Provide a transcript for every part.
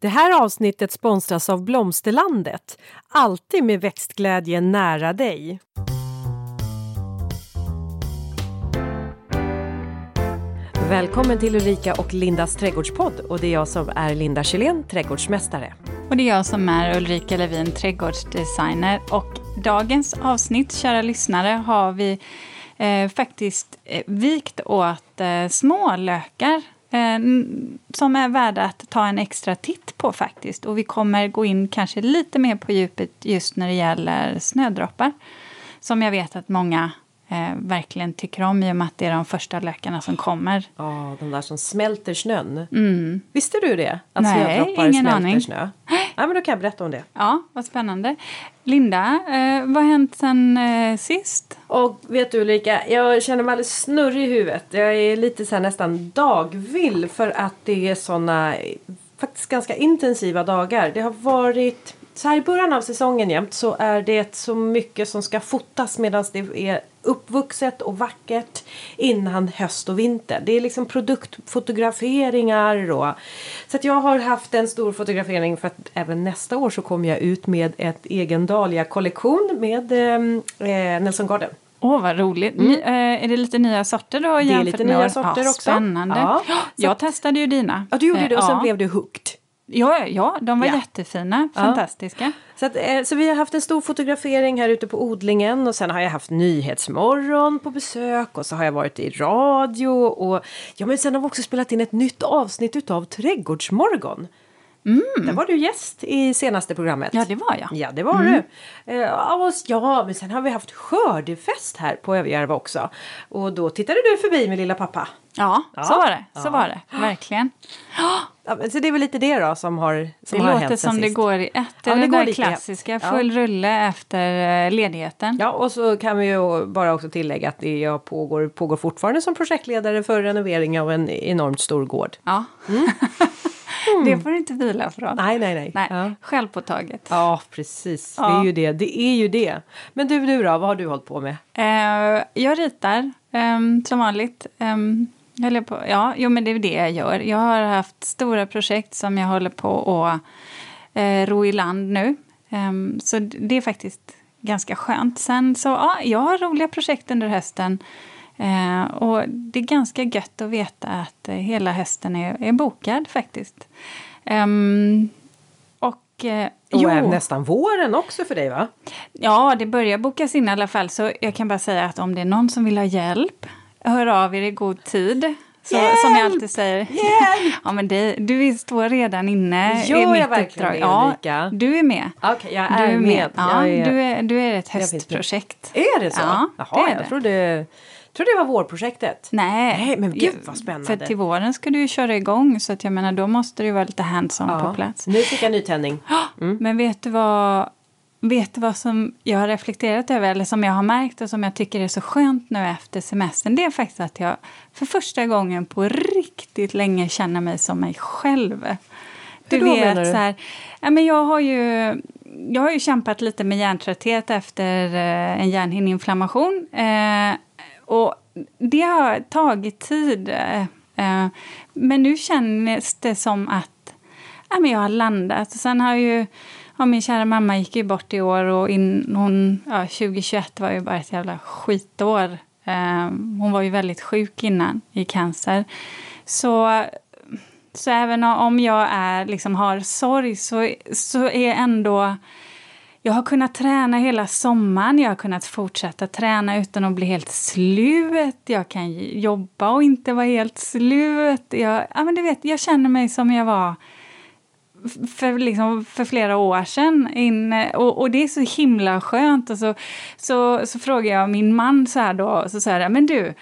Det här avsnittet sponsras av Blomsterlandet. Alltid med växtglädje nära dig. Välkommen till Ulrika och Lindas trädgårdspodd och det är jag som är Linda Kjellén, trädgårdsmästare. Och det är jag som är Ulrika Levin, trädgårdsdesigner. Och dagens avsnitt, kära lyssnare, har vi eh, faktiskt eh, vikt åt eh, små lökar eh, som är värda att ta en extra titt på faktiskt. Och vi kommer gå in kanske lite mer på djupet just när det gäller snödroppar. Som jag vet att många eh, verkligen tycker om i och med att det är de första lökarna som kommer. Ja, de där som smälter snön. Mm. Visste du det? Att Nej, snödroppar ingen smälter aning. snö? Nej, men då kan jag berätta om det. Ja, vad spännande. Linda, eh, vad har hänt sen eh, sist? Och vet du Ulrika, jag känner mig alldeles snurrig i huvudet. Jag är lite så nästan dagvill för att det är såna faktiskt ganska intensiva dagar. Det har varit så här i början av säsongen jämt så är det så mycket som ska fotas medan det är uppvuxet och vackert innan höst och vinter. Det är liksom produktfotograferingar och så att jag har haft en stor fotografering för att även nästa år så kommer jag ut med ett egen Dahlia-kollektion med eh, Nelson Garden. Åh, vad roligt. Ny, eh, är det lite nya sorter du har Mm. Det är jämfört lite med nya år? sorter ja, också. Spännande. Ja, jag testade ju dina. Ja, du gjorde Eh, det och sen ja. blev du hooked. Ja, ja, de var Ja. jättefina. Fantastiska. Så, att, eh, så vi har haft en stor fotografering här ute på odlingen och sen har jag haft Nyhetsmorgon på besök och så har jag varit i radio och ja men sen har vi också spelat in ett nytt avsnitt utav Trädgårdsmorgon. Där var du gäst i senaste programmet. Ja, det var jag. Ja, det var du. Eh, och, ja, men sen har vi haft skördefest här på Överjärva också. Och då tittade du förbi med lilla pappa. Ja, Ja. så var det. Så Ja. var det. Verkligen. Ja, så det är väl lite det då som har, som Det har låter hänt sen som det går i ett. Ja, det det går där klassiska, full rulle efter eh, ledigheten. Ja, och så kan vi ju bara också tillägga att det jag pågår, pågår fortfarande som projektledare för renovering av en enormt stor gård. Ja. det får du inte vila från. Mm. Nej, nej, nej. Nej, Ja. självpåtaget. Ja, precis. Det Ja. är ju det. Det är ju det. Men du, du då? Vad har du hållit på med? Eh, jag ritar ehm, som vanligt. Eller på, ja, jo, men det är det jag gör. Jag har haft stora projekt som jag håller på att uh, ro i land nu. Ehm, så det är faktiskt ganska skönt. Sen så, ja, jag har roliga projekt under hösten. Eh, och det är ganska gött att veta att eh, hela hösten är, är bokad faktiskt. Ehm, och eh, Och jo. nästan våren också för dig va? Ja, det börjar bokas in i alla fall. Så jag kan bara säga att om det är någon som vill ha hjälp, hör av er i god tid. Så, Hjälp! Som jag alltid säger. Hjälp! ja, men det, du står redan inne Gör i jag mitt verkligen uppdrag. det, Ja, du är med. Okej, jag Du är med. Ja, Jag är... Du, är, du är ett med. höstprojekt. Är det så? Ja, Jaha, det är jag det. trodde, trodde det var vårprojektet. Nej, Nej, men gud, vad spännande. För till våren ska du ju köra igång så att jag menar då måste det ju vara lite hands-on på plats. Nu fick jag nytändning. Men vet du vad Vet du vad som jag har reflekterat över, eller som jag har märkt och som jag tycker är så skönt nu efter semestern? Det är faktiskt att jag för första gången på riktigt länge känner mig som mig själv. Hur då, menar du? så här, ja, men jag, har ju, jag har ju kämpat lite med hjärntrötthet efter eh, en hjärnhinneinflammation. Eh, och det har tagit tid. Eh, eh, men nu känns det som att ja, men jag har landat. Sen har ju, ja, min kära mamma gick ju bort i år och in, hon, ja, 2021 var ju bara ett jävla skitår. Eh, hon var ju väldigt sjuk innan i cancer. Så, så även om jag är, liksom, har sorg så, så är ändå jag har kunnat träna hela sommaren, jag har kunnat fortsätta träna utan att bli helt slut. Jag kan jobba och inte vara helt slut. Jag, ja, men du vet, jag känner mig som jag var för, liksom, för flera år sedan. In, och, och det är så himla skönt. Och så, så, så frågar jag min man så här då, så säger jag, men du,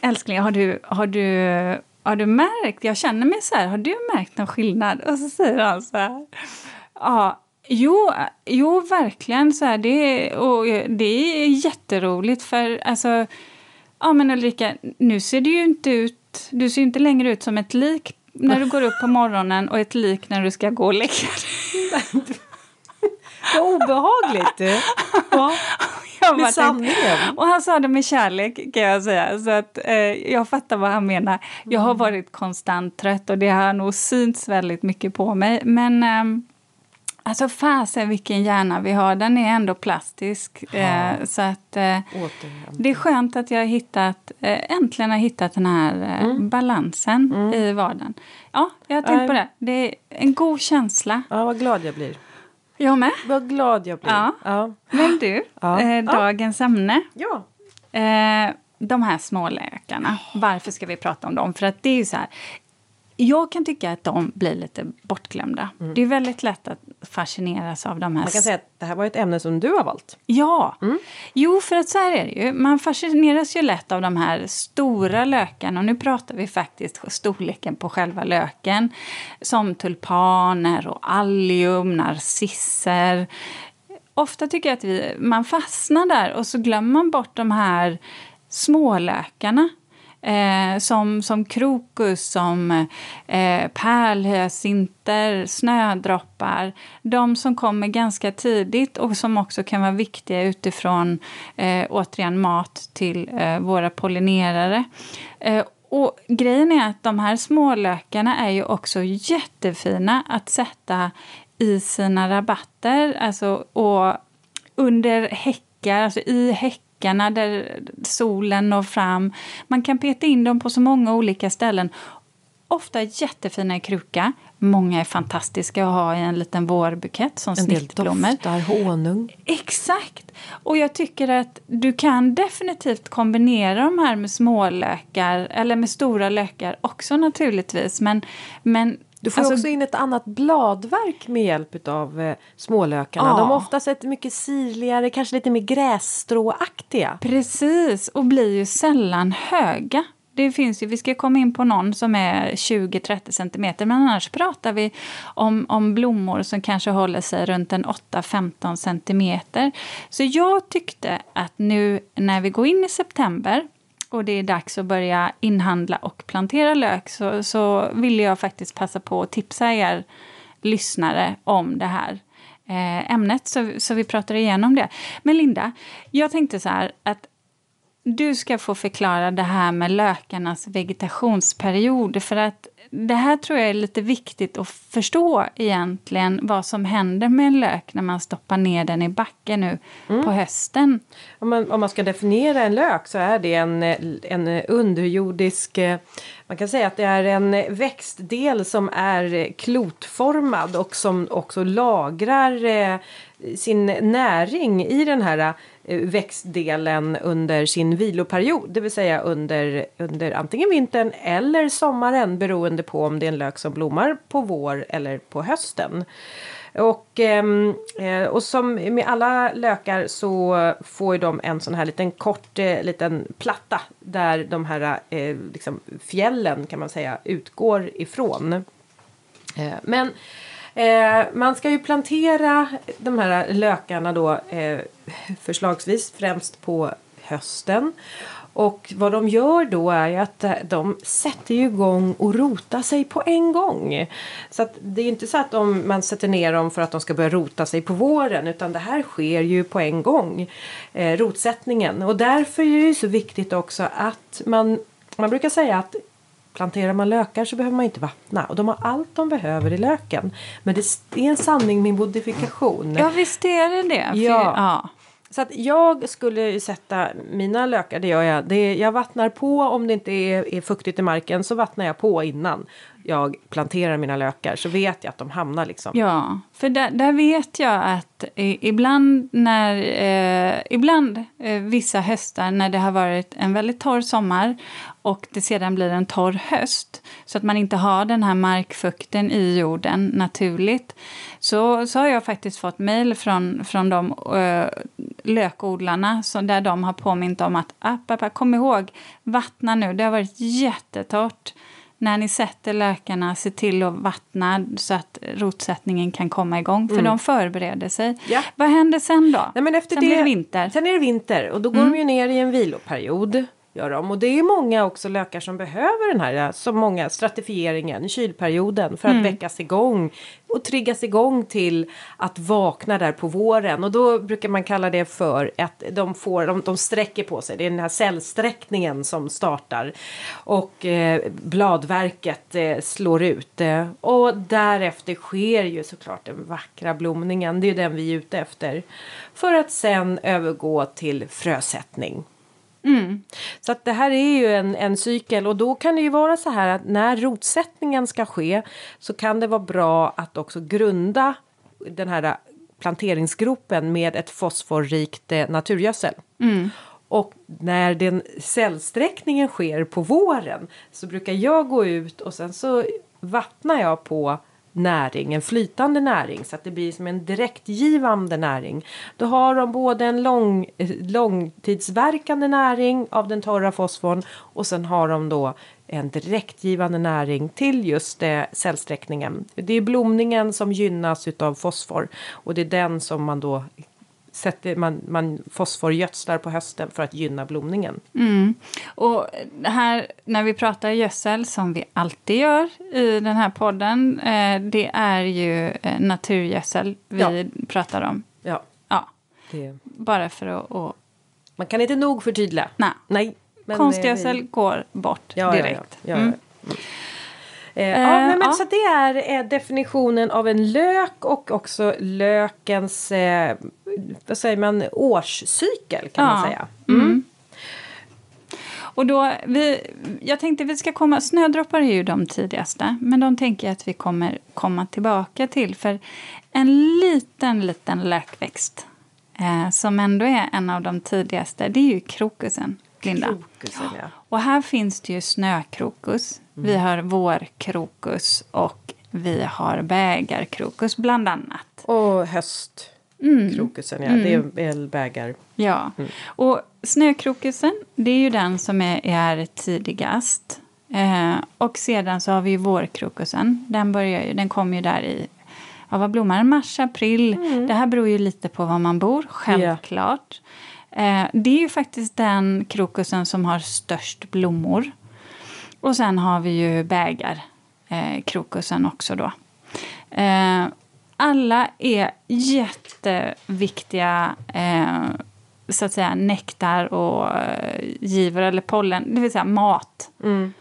älskling, har du, har du, har du märkt, jag känner mig så här, har du märkt någon skillnad? Och så säger han så här, ja, jo, jo verkligen så här, det, och det är jätteroligt för alltså, ja men Ulrika, nu ser du ju inte ut, du ser ju inte längre ut som ett lik när du går upp på morgonen och ett lik när du ska gå och lägga dig. Vad obehagligt du. Ja. sanningen. Och han sa det med kärlek kan jag säga. Så att, eh, jag fattar vad han menar. Jag har varit konstant trött och det har nog synts väldigt mycket på mig. Men ehm, alltså fasen vilken hjärna vi har. Den är ändå plastisk. Eh, så att eh, det är skönt att jag hittat, eh, äntligen har hittat den här eh, balansen i vardagen. Ja, jag har tänkt Nej. på det. Det är en god känsla. Ja, vad glad jag blir. Jag med. Vad glad jag blir. Ja. Ja. Men du, Ja. Ja. dagens ämne. ja. Eh, de här småläkarna, varför ska vi prata om dem? För att det är ju så här, jag kan tycka att de blir lite bortglömda. Det är väldigt lätt att fascineras av de här... Mm. Man kan säga att det här var ett ämne som du har valt. Ja! Jo, för att så här är det ju. Man fascineras ju lätt av de här stora lökarna. Och nu pratar vi faktiskt storleken på själva löken. Som tulpaner och allium, narcisser. Ofta tycker jag att vi, man fastnar där och så glömmer man bort de här smålökarna. Eh, som, som krokus, som eh, pärlhyacinter, snödroppar. De som kommer ganska tidigt och som också kan vara viktiga utifrån eh, återigen mat till eh, våra pollinerare. Eh, och grejen är att de här smålökarna är ju också jättefina att sätta i sina rabatter. Alltså, och under häckar, alltså i häckar häckarna där solen når fram. Man kan peta in dem på så många olika ställen. Ofta jättefina i kruka. Många är fantastiska att ha i en liten vårbukett som En del snittblommor. doftar honung. Exakt! Och jag tycker att du kan definitivt kombinera de här med smålökar, eller med stora lökar också naturligtvis. Men, men Du får alltså, också in ett annat bladverk med hjälp av eh, smålökarna. Ja. De är ofta sett mycket sirligare, kanske lite mer grässtråaktiga. Precis, och blir ju sällan höga. Det finns ju, vi ska komma in på någon som är 20-30 centimeter men annars pratar vi om, om blommor som kanske håller sig runt en 8-15 centimeter. Så jag tyckte att nu när vi går in i september och det är dags att börja inhandla och plantera lök så, så vill jag faktiskt passa på att tipsa er lyssnare om det här eh, ämnet så, så vi pratar igenom det. Men Linda, jag tänkte så här att du ska få förklara det här med lökarnas vegetationsperiod. För att det här tror jag är lite viktigt att förstå egentligen vad som händer med en lök när man stoppar ner den i backen nu på hösten. Om man, om man ska definiera en lök så är det en, en underjordisk... Man kan säga att det är en växtdel som är klotformad och som också lagrar eh, sin näring i den här Eh, växtdelen under sin viloperiod. Det vill säga under, under antingen vintern eller sommaren beroende på om det är en lök som blommar på vår eller på hösten. Och, ehm, eh, och som med alla lökar så får ju de en sån här liten kort eh, liten platta där de här liksom fjällen kan man säga utgår ifrån. Men eh, man ska ju plantera de här lökarna då eh, förslagsvis främst på hösten. Och vad de gör då är ju att eh, de sätter ju igång och rota sig på en gång. Så att det är inte så att de, man sätter ner dem för att de ska börja rota sig på våren utan det här sker ju på en gång. Eh, rotsättningen. Och därför är det ju så viktigt också att man, man brukar säga att Planterar man lökar så behöver man inte vattna och de har allt de behöver i löken. Men det är en sanning med modifikation. Ja, visst är det det. För- Ja. ja. Så att jag skulle sätta mina lökar, det gör jag. Det, jag vattnar på om det inte är, är fuktigt i marken så vattnar jag på innan jag planterar mina lökar. Så vet jag att de hamnar liksom. Ja, för där, där vet jag att ibland när eh, ibland eh, vissa höstar när det har varit en väldigt torr sommar och det sedan blir en torr höst så att man inte har den här markfukten i jorden naturligt så, så har jag faktiskt fått mejl från, från de eh, lökodlarna så där de har påmint om att ah, app, app, app, kom ihåg, vattna nu, det har varit jättetorrt när ni sätter lökarna, se till att vattna så att rotsättningen kan komma igång. För de förbereder sig. Mm. Ja. Vad händer sen då? Nej, men efter sen det, blir det vinter. Sen är det vinter och då går de ju ner i en viloperiod. Gör de. Och det är många också lökar som behöver den här så många stratifieringen i kylperioden för att väckas igång och triggas igång till att vakna där på våren. Och då brukar man kalla det för att de, får, de, de sträcker på sig. Det är den här cellsträckningen som startar. Och eh, bladverket eh, slår ut. Eh, och därefter sker ju såklart den vackra blomningen. Det är den vi är ute efter. För att sen övergå till frösättning. Så att det här är ju en, en cykel. Och då kan det ju vara så här att när rotsättningen ska ske så kan det vara bra att också grunda den här planteringsgropen med ett fosforrikt eh, naturgödsel. Och när den cellsträckningen sker på våren så brukar jag gå ut och sen så vattnar jag på näring, en flytande näring så att det blir som en direktgivande näring. Då har de både en lång, eh, långtidsverkande näring av den torra fosforn och sen har de då en direktgivande näring till just eh, cellsträckningen. Det är blomningen som gynnas utav fosfor och det är den som man då sätter, man, man fosforgödslar på hösten för att gynna blomningen. Mm. Och här, när vi pratar gödsel, som vi alltid gör i den här podden, eh, det är ju eh, naturgödsel vi Ja. pratar om. Ja, Ja, det, bara för att... att man kan inte nog förtydliga. nej. Nej. men, eh, Konstgödsel vi- går bort Ja, direkt. Ja, ja, ja, Mm. Mm. Eh, Eh, ja, men, ja. Så det är eh, definitionen av en lök och också lökens eh, vad säger man, årscykel kan man Ja. säga. Mm. Och då, vi, jag tänkte vi ska komma, snödroppar är ju de tidigaste, men de tänker jag att vi kommer komma tillbaka till. För en liten, liten lökväxt eh, som ändå är en av de tidigaste, det är ju krokusen, Linda. Krokusen, ja. Och här finns det ju snökrokus, vi har vårkrokus och vi har bägarkrokus bland annat. Och höstkrokusen, ja. Det är väl bägar. Ja, och snökrokusen det är ju den som är, är tidigast. Eh, och sedan så har vi ju vårkrokusen. Den, börjar ju, den kommer ju där i, ja, vad blommar den? Mars, april. Det här beror ju lite på var man bor, självklart. Eh, det är ju faktiskt den krokusen som har störst blommor. Och sen har vi ju bägar, eh, krokusen också då. Eh, alla är jätteviktiga eh, så att säga nektar och eh, givare eller pollen, det vill säga mat. Mm.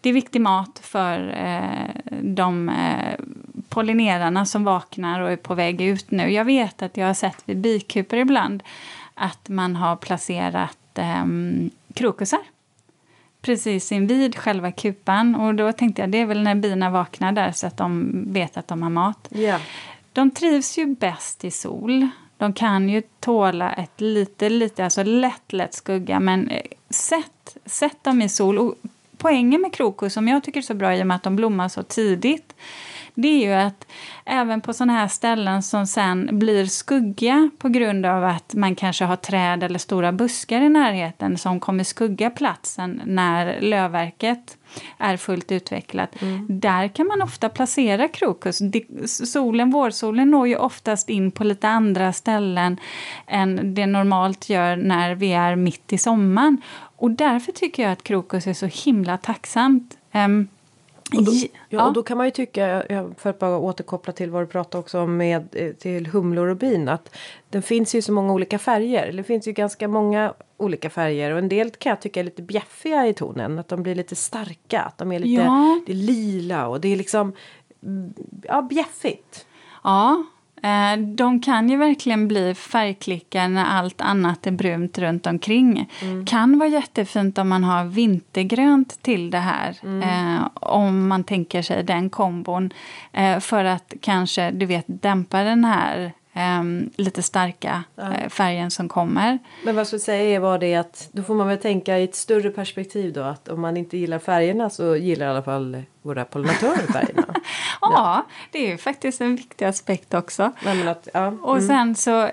Det är viktig mat för eh, de eh, pollinerarna som vaknar och är på väg ut nu. Jag vet att jag har sett vid bikupor ibland att man har placerat eh, krokusar precis invid själva kupan. Och då tänkte jag det är väl när bina vaknar där så att de vet att de har mat. Ja. De trivs ju bäst i sol. De kan ju tåla ett lite, lite, alltså lätt, lätt skugga. Men eh, sätt, sätt dem i sol. Och poängen med krokus, som jag tycker är så bra i och med att de blommar så tidigt, det är ju att även på sådana här ställen som sen blir skuggiga på grund av att man kanske har träd eller stora buskar i närheten som kommer skugga platsen när lövverket är fullt utvecklat. Där kan man ofta placera krokus. Solen, vårsolen når ju oftast in på lite andra ställen än det normalt gör när vi är mitt i sommaren. Och därför tycker jag att krokus är så himla tacksamt. Ehm, Och då, ja, och då kan man ju tycka, för att bara återkoppla till vad du pratade också om med eh, till humlor och bin, att den finns ju så många olika färger. Det finns ju ganska många olika färger och en del kan jag tycka är lite bjäffiga i tonen. Att de blir lite starka, att de är lite Ja. det är lila och det är liksom mm, ja, bjäffigt. Ja, de kan ju verkligen bli färgklickar när allt annat är brunt runt omkring. Kan vara jättefint om man har vintergrönt till det här. Eh, om man tänker sig den kombon. Eh, för att kanske, du vet, dämpa den här eh, lite starka eh, färgen som kommer. Men vad jag skulle säga är var det att då får man väl tänka i ett större perspektiv då att om man inte gillar färgerna så gillar i alla fall våra pollinatörer färgerna. Ja, det är ju faktiskt en viktig aspekt också. Nej, att, ja. Och sen så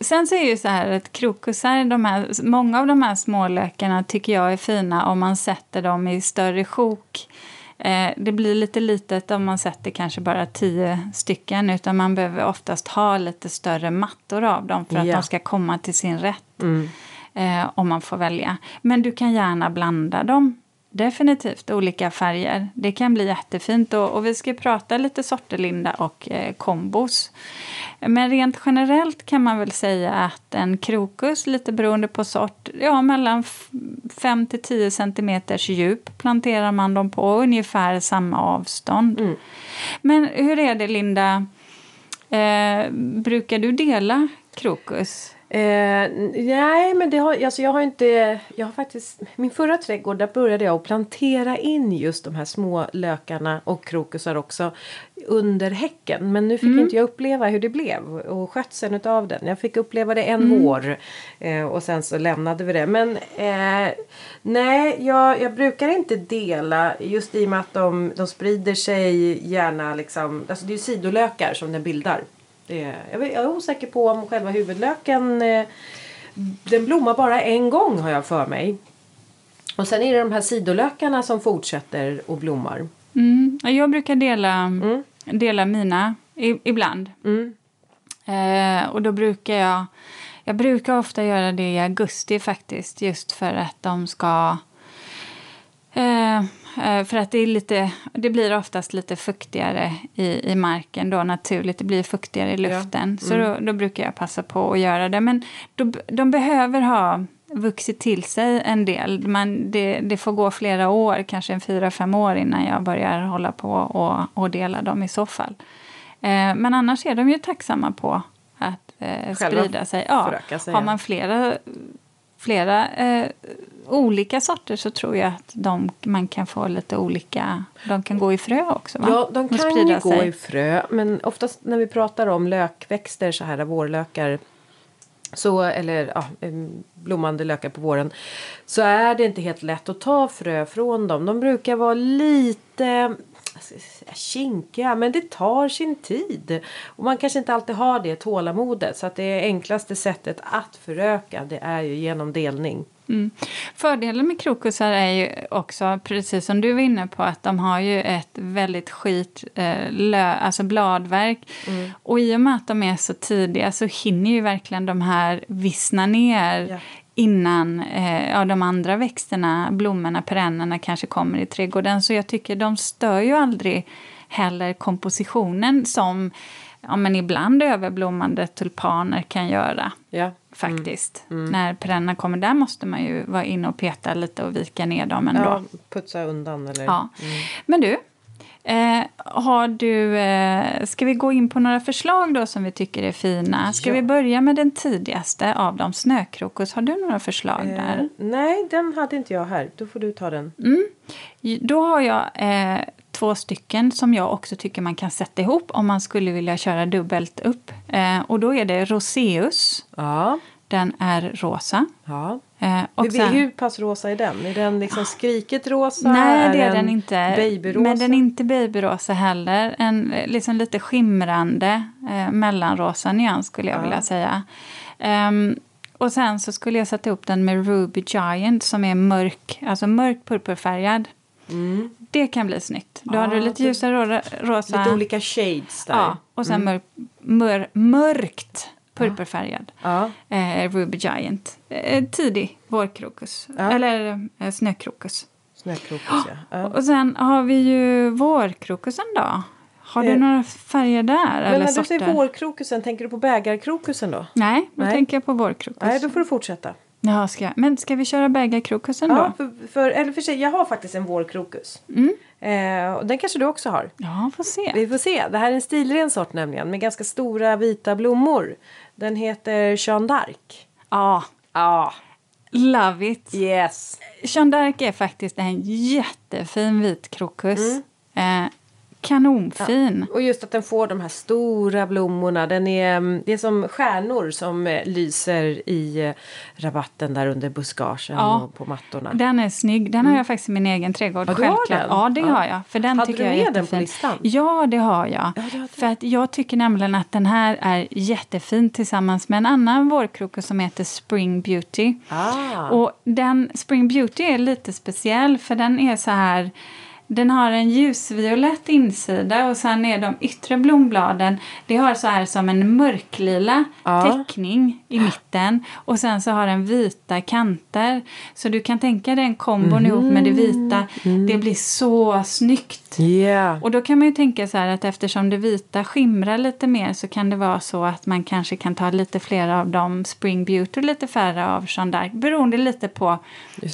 Sen så är det ju så här att krokusar, de här, många av de här smålökarna tycker jag är fina om man sätter dem i större sjok. Eh, det blir lite litet om man sätter kanske bara tio stycken utan man behöver oftast ha lite större mattor av dem för att Ja. de ska komma till sin rätt. Mm. eh, om man får välja. Men du kan gärna blanda dem. Definitivt olika färger. Det kan bli jättefint och, och vi ska prata lite sorter, Linda, och eh, kombos. Men rent generellt kan man väl säga att en krokus, lite beroende på sort, ja mellan 5 till 10 centimeters djup planterar man dem på ungefär samma avstånd. Mm. Men hur är det Linda, eh, brukar du dela krokus? Eh, nej, men det har, alltså jag har inte... Jag har faktiskt, min förra trädgård där började jag att plantera in just de här små lökarna och krokusar också under häcken. Men nu fick mm. inte jag uppleva hur det blev och skötseln av den. Jag fick uppleva det en mm. vår eh, och sen så lämnade vi det. Men eh, nej, jag, jag, brukar inte dela just i och med att de, de sprider sig gärna liksom. Alltså det är sidolökar som den bildar. Jag, är osäker på om själva huvudlöken eh, den blommar bara en gång har jag för mig. Och sen är det de här sidolökarna som fortsätter och blommar. Mm. Jag brukar dela, mm. dela mina i, ibland. Mm. Eh, och då brukar jag... Jag brukar ofta göra det i augusti faktiskt, just för att de ska... Eh, för att det, är lite, det blir oftast lite fuktigare i, i marken då naturligt. Det blir fuktigare i luften. Ja. Mm. Så då, då, brukar jag passa på att göra det. Men då, de behöver ha vuxit till sig en del. Man, det, det får gå flera år, kanske en fyra, fem år innan jag börjar hålla på och, och dela dem i så fall. Eh, men annars är de ju tacksamma på att eh, sprida sig. Ja, sig. Har man flera flera eh, olika sorter så tror jag att de, man kan få lite olika... De kan gå i frö också, va? Ja, de kan ju gå i frö. Men oftast när vi pratar om lökväxter, så här vårlökar så, eller ja, blommande lökar på våren så är det inte helt lätt att ta frö från dem. De brukar vara lite kinkiga men det tar sin tid. Och man kanske inte alltid har det tålamodet så att det enklaste sättet att föröka det är ju genom delning. Mm. Fördelen med krokusar är ju också, precis som du var inne på, att de har ju ett väldigt skit eh, lö, alltså bladverk. Mm. Och i och med att de är så tidiga så hinner ju verkligen de här vissna ner ja innan eh, ja, de andra växterna, blommorna, perennerna kanske kommer i trädgården. Så jag tycker de stör ju aldrig heller kompositionen som ja, men ibland överblommande tulpaner kan göra. Ja. Faktiskt. Mm. Mm. När perennerna kommer där måste man ju vara inne och peta lite och vika ner dem ändå. Ja, putsa undan eller... Ja. Mm. Men du, Eh, har du, eh, ska vi gå in på några förslag då som vi tycker är fina? Ska ja. vi börja med den tidigaste av dem, snökrokus? Har du några förslag eh, där? Nej, den hade inte jag här. Då får du ta den. Mm. Då har jag eh, två stycken som jag också tycker man kan sätta ihop om man skulle vilja köra dubbelt upp. Eh, och då är det roseus. Ja. Den är rosa. Ja. Eh, och sen, hur pass rosa är den? Är den liksom skriket rosa? Nej, det är, den inte. Babyrosa? Men den är inte babyrosa heller. En liksom lite skimrande eh, mellanrosa nyans skulle jag ja. vilja säga. Um, och sen så skulle jag sätta upp den med Ruby Giant som är mörk, alltså mörk purpurfärgad. Mm. Det kan bli snyggt. Då ja, har du lite ljusare rosa. Lite olika shades där. Ja, och sen mm. mör, mör, mörkt purpurfärgad. Ja. Eh, Ruby Giant. Eh, tidig vårkrokus. Ja. Eller eh, snökrokus. Snökrokus, ja. ja. Och sen har vi ju vårkrokusen då. Har du eh, några färger där? Men när du säger vårkrokusen, tänker du på bägarkrokusen då? Nej, då tänker jag på vårkrokus. Nej, då får du fortsätta. Ja, ska, men ska vi köra bägarkrokusen då? Ja, för, för, eller för sig, jag har faktiskt en vårkrokus. Mm. Eh, den kanske du också har. Ja, får se. Vi får se. Det här är en stilren sort nämligen med ganska stora vita blommor. Den heter Jeanne d'Arc. Ja. Ja. Love it. Yes. Jeanne d'Arc är faktiskt en jättefin vit krokus. Mm. Eh, kanonfin. Ja. Och just att den får de här stora blommorna. Den är, mm, det är som stjärnor som eh, lyser i eh, rabatten där under buskagen ja. och på mattorna. Den är snygg. Den mm. har jag faktiskt i min egen trädgård. Ja, du har den? Ja, det ja. har jag. För den Hade tycker du med jag den på listan? Ja, det har jag. Ja, det för att jag tycker nämligen att den här är jättefin tillsammans med en annan vårkrokus som heter Spring Beauty. Ah. Och den Spring Beauty är lite speciell för den är så här Den har en ljusviolett insida och sen är de yttre blombladen, det har så här som en mörklila Ja. teckning i mitten och sen så har den vita kanter. Så du kan tänka dig en kombon ihop med det vita. Det blir så snyggt. Yeah. Och då kan man ju tänka så här att eftersom det vita skimrar lite mer så kan det vara så att man kanske kan ta lite fler av dem Spring Beauty och lite färre av Jeanne d'Arc beroende lite på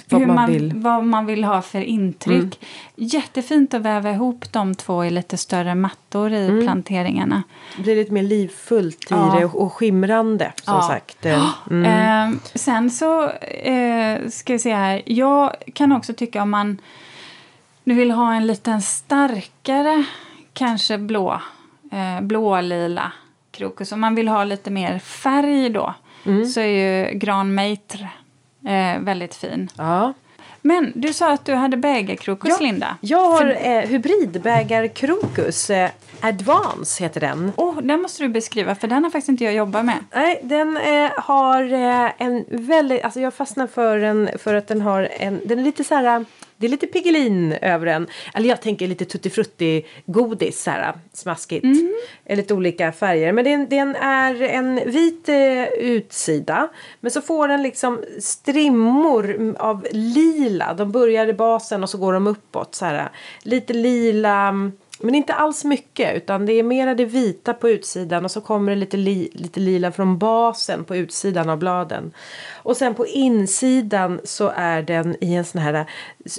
vad hur man man. Mm. vad man vill ha för intryck. Jättefint att väva ihop de två i lite större mattor i Mm. planteringarna. Det blir lite mer livfullt i Ja. det och, och skimrande som Ja. sagt. Eh, Mm. Eh, sen så eh, ska vi se här. Jag kan också tycka om man nu vill ha en liten starkare, kanske blå, eh, blålila krokus. Om man vill ha lite mer färg då Mm. så är ju Gran Maitre eh, väldigt fin. Ja. Men du sa att du hade bägarkrokus, Ja, Linda. Jag har eh, hybridbägarkrokus. Eh, Advance heter den. Oh, den måste du beskriva, för den har faktiskt inte jag jobbat med. Nej, den eh, har eh, en väldigt... Alltså jag fastnar för den för att den har en... Den är lite så här... Det är lite Piggelin över den. Eller jag tänker lite tuttifrutti godis så här smaskigt. Eh, Lite olika färger. Men den, den är en vit eh, utsida. Men så får den liksom strimmor av lila. De börjar i basen och så går de uppåt så här. Lite lila. Men inte alls mycket utan det är mera det vita på utsidan och så kommer det lite, li, lite lila från basen på utsidan av bladen. Och sen på insidan så är den i en sån här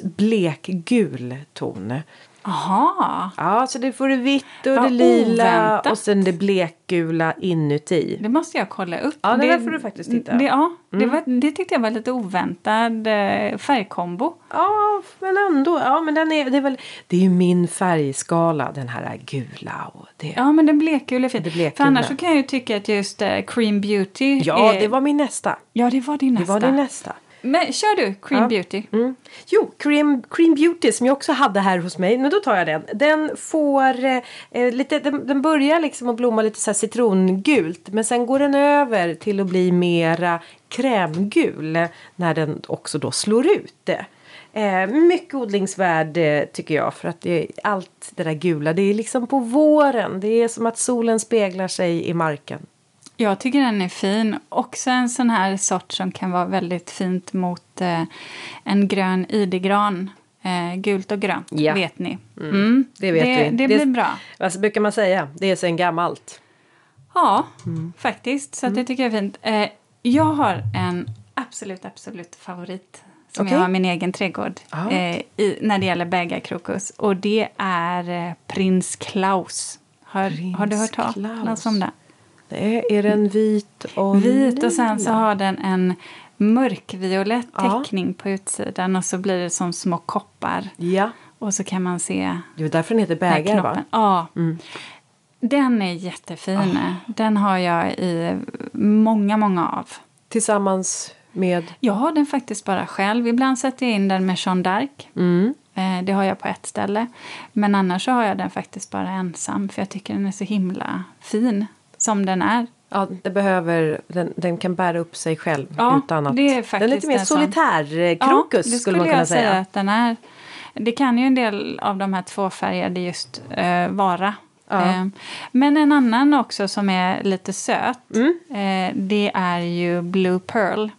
blekgul ton. Aha. Ja, så det får det vitt och det Vad lila oväntat. och sen det blekgula inuti. Det måste jag kolla upp. Ja, det där får du faktiskt titta. Mm. Det, ja, det, var, det tyckte jag var lite oväntad eh, färgkombo. Ja, men ändå. Ja, men den är, det, är väl, det är ju min färgskala, den här gula. Och det. Ja, men den blekgula är fin. Det blekgula. För annars så kan jag ju tycka att just eh, Cream Beauty Ja, är... det var min nästa. Ja, det var din Det nästa. var din nästa. Men kör du Cream Ja. Beauty. Mm. Jo, Cream, Cream Beauty som jag också hade här hos mig. Men då tar jag den. Den får eh, eh, lite, den, den börjar liksom att blomma lite så citrongult. Men sen går den över till att bli mera krämgul. När den också då slår ut. Eh, mycket odlingsvärd eh, tycker jag. För att det, är allt det där gula det är liksom på våren. Det är som att solen speglar sig i marken. Jag tycker den är fin. Också en sån här sort som kan vara väldigt fint mot eh, en grön idegran. Eh, gult och grönt, Ja. vet ni. Mm. Det vet det, vi. Det Det- blir bra. Vad brukar man säga? Det är sen gammalt. Ja, Mm. faktiskt. Så att det tycker jag är fint. Eh, jag har en absolut, absolut favorit. Som Okej. jag har min egen trädgård. Eh, i, när det gäller bägarkrokus. Och det är eh, Prins Klaus. Har, Prins har du hört talas om det? Det är den vit och Vit och sen så har den en mörkviolett Ja. teckning på utsidan och så blir det som små koppar. Ja, Och så kan man se det är därför den heter bägare va? Ja. Mm. Den är jättefin. Ah. Den har jag i många, många av. Tillsammans med... Jag har den faktiskt bara själv. Ibland sätter jag in den med Jeanne d'Arc. Mm. Eh, det har jag på ett ställe. Men annars har jag den faktiskt bara ensam. För jag tycker den är så himla fin som den är. Ja, det behöver, den, den kan bära upp sig själv Ja, utan att... det är den är faktiskt lite mer solitär-krokus det skulle man kunna jag säga. att den är. Det kan ju en del av de här tvåfärgade just eh, vara. Ja. Eh, men en annan också som är lite söt, Mm. eh, det är ju Blue Pearl.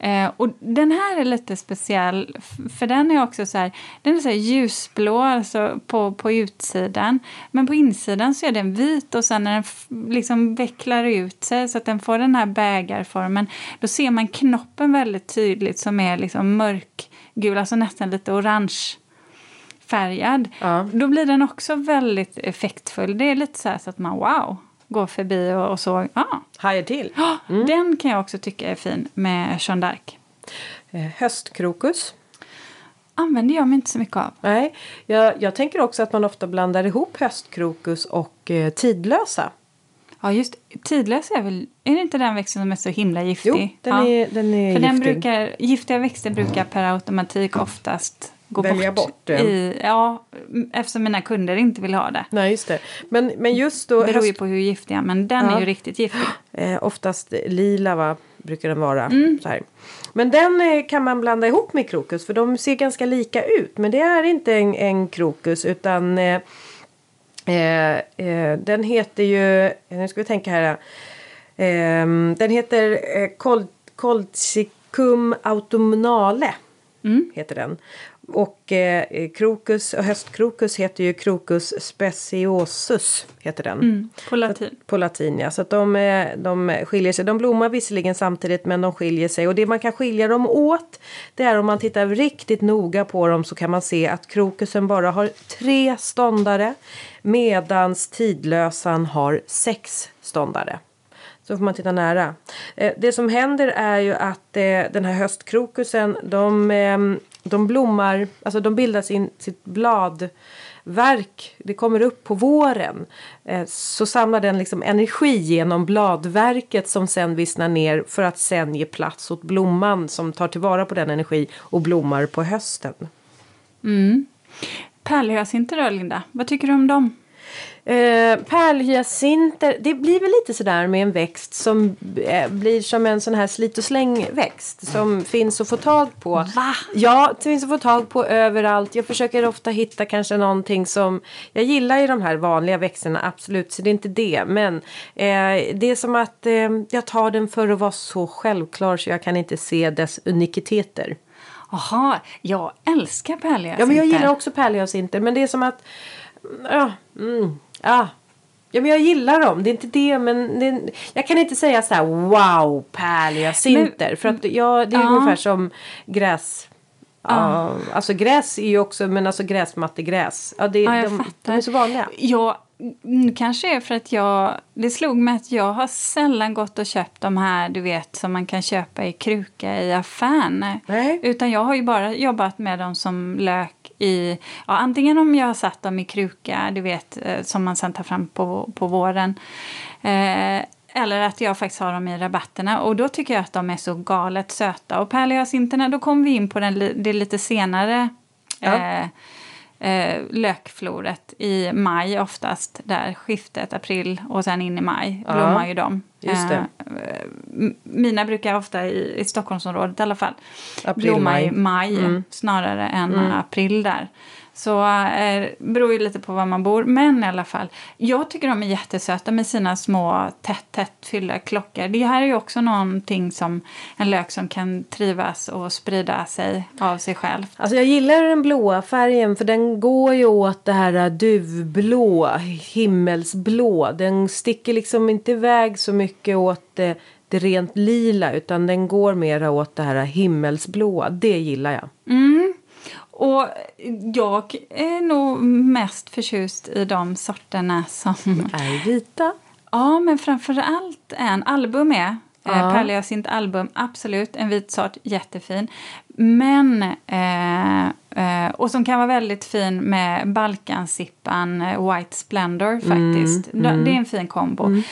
Eh, och den här är lite speciell, för den är också så här, den är så ljusblå alltså på, på utsidan. Men på insidan så är den vit och sen när den liksom vecklar ut sig så att den får den här bägarformen, då ser man knoppen väldigt tydligt som är liksom mörkgul, alltså nästan lite orange färgad. Ja. Då blir den också väldigt effektfull. Det är lite så här så att man wow, går förbi och, och så, ja. Hajar till. Ah, Den kan jag också tycka är fin med Jeanne d'Arc. Eh, höstkrokus. Använder jag mig inte så mycket av. Nej, jag, jag tänker också att man ofta blandar ihop höstkrokus och eh, tidlösa. Ja, just tidlös är väl, är det inte den växten som är så himla giftig? Jo, den ja. är, den är För giftig. den brukar, giftiga växter brukar per automatik oftast gå Välja bort. bort. I, ja, eftersom mina kunder inte vill ha det. Nej, just det. Men, men just då... Det beror ju på hur giftiga, men den Ja. är ju riktigt giftig. Eh, oftast lila va, brukar den vara. Så här. Men den eh, kan man blanda ihop med krokus för de ser ganska lika ut. Men det är inte en, en krokus utan eh, den heter ju, nu ska vi tänka här. Eh, den heter eh, Col- Colchicum autumnale. Heter den. Och eh, krokus, och höstkrokus heter ju Crocus speciosus. Heter den. Mm, på latin. På latin ja. Så att de, eh, de skiljer sig. De blommar visserligen samtidigt men de skiljer sig. Och det man kan skilja dem åt. Det är om man tittar riktigt noga på dem så kan man se att krokusen bara har tre ståndare. Medans tidlösan har sex ståndare. Så får man titta nära. Eh, det som händer är ju att eh, den här höstkrokusen de, eh, de blommar, alltså de bildar sin, sitt bladverk. Det kommer upp på våren. Eh, så samlar den liksom energi genom bladverket som sen vissnar ner för att sen ge plats åt blomman som tar tillvara på den energi och blommar på hösten. Mm. Pärlhyacinter då, Linda? Vad tycker du om dem? Eh, pärlhyacinter, det blir väl lite sådär med en växt som eh, blir som en sån här slit och slängväxt som finns att få tag på. Va? Ja, det finns att få tag på överallt. Jag försöker ofta hitta kanske någonting som... Jag gillar ju de här vanliga växterna, absolut, så det är inte det. Men eh, det är som att eh, jag tar den för att vara så självklar så jag kan inte se dess unikiteter. Jaha, jag älskar pärlhyacinter. Ja, men jag gillar också pärlhyacinter. Men det är som att... Ja, mm, ja. Ja, men jag gillar dem. Det är inte det, men det, jag kan inte säga så här wow, pärlhyacinter. För att jag, det är Ja. ungefär som gräs. Ja, alltså gräs är ju också, men alltså gräsmattegräs. Ja, det, Ja, jag de, fattar. de är så vanliga. Ja, mm, kanske är för att jag... Det slog mig att jag har sällan gått och köpt de här du vet som man kan köpa i kruka i affären. Nej. Utan jag har ju bara jobbat med dem som lök i... Ja, antingen om jag har satt dem i kruka, du vet, eh, som man sen tar fram på, på våren. Eh, eller att jag faktiskt har dem i rabatterna. Och då tycker jag att de är så galet söta. Och pärlhyacinterna, då kommer vi in på den, det lite senare Ja. eh, eh, lökfloret i maj oftast. Där skiftet, april och sen in i maj Ja, blommar ju de. just det. Eh, mina brukar ofta i, i Stockholmsområdet i alla fall April, blomma i maj. maj Mm. snarare än april där. Så eh, beror ju lite på var man bor. Men i alla fall, jag tycker de är jättesöta med sina små tätt, tätt fyllda klockor. Det här är ju också någonting som en lök som kan trivas och sprida sig av sig själv. Alltså jag gillar den blåa färgen för den går ju åt det här duvblå, himmelsblå. Den sticker liksom inte iväg så mycket åt det, det rent lila utan den går mera åt det här himmelsblåa. Det gillar jag. Mm. Och jag är nog mest förtjust i de sorterna som... Är vita. Ja, men framför allt en album är. Ja. Eh, Pärlhyacint album, absolut. En vit sort, jättefin. Men, eh, eh, och som kan vara väldigt fin med Balkansippan eh, White Splendor faktiskt. Mm, Da- Det är en fin kombo.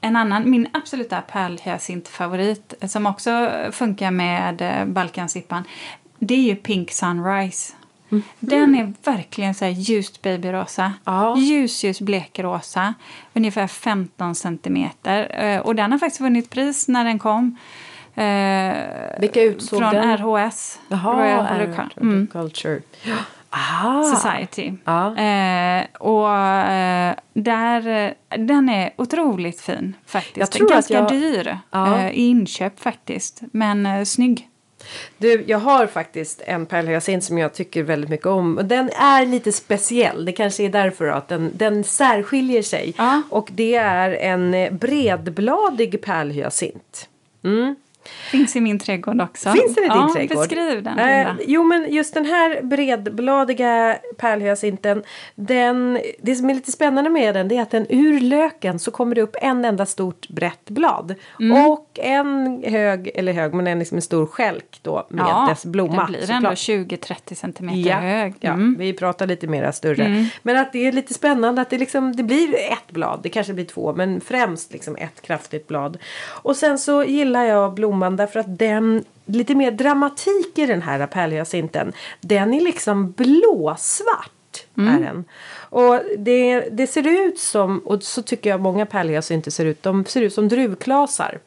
En annan, min absoluta pärlhyacint-favorit eh, som också funkar med Balkansippan, det är ju Pink Sunrise. Den är verkligen så här ljust babyrosa. Ja. Ljus, ljus blekrosa. Ungefär 15 centimeter. Eh, Och den har faktiskt vunnit pris när den kom. Eh, Vilka utsåg Från den? RHS. Jaha, Royal Horticulture. Mm. Culture. Ah. Society. Ja. Eh, och där, den är otroligt fin faktiskt. Jag tror Ganska jag- dyr Ja. i inköp faktiskt. Men eh, snygg. Du, jag har faktiskt en pärlhyacint som jag tycker väldigt mycket om. Och den är lite speciell. Det kanske är därför att den, den särskiljer sig. Ja. Och det är en bredbladig pärlhyacint. Mm. Finns i min trädgård också. Finns den i din ja, trädgård? Beskriv den. Eh, jo men just den här bredbladiga pärlhyacinten. Den, det som är lite spännande med den det är att den ur löken så kommer det upp en enda stort brett blad. Mm. Och en hög, eller hög men en, liksom en stor skälk då med ja, dess blomma. Den blir ändå såklart. 20-30 centimeter hög. Ja, Mm. vi pratar lite mera större. Men att det är lite spännande att det, liksom, det blir ett blad. Det kanske blir två men främst liksom ett kraftigt blad. Och sen så gillar jag blomman därför att den lite mer dramatik i den här pärlhyacinten. Den är liksom blåsvart. Är den. Och det, det ser ut som, och så tycker jag många pärlhyacinter ser ut, de ser ut som druvklasar.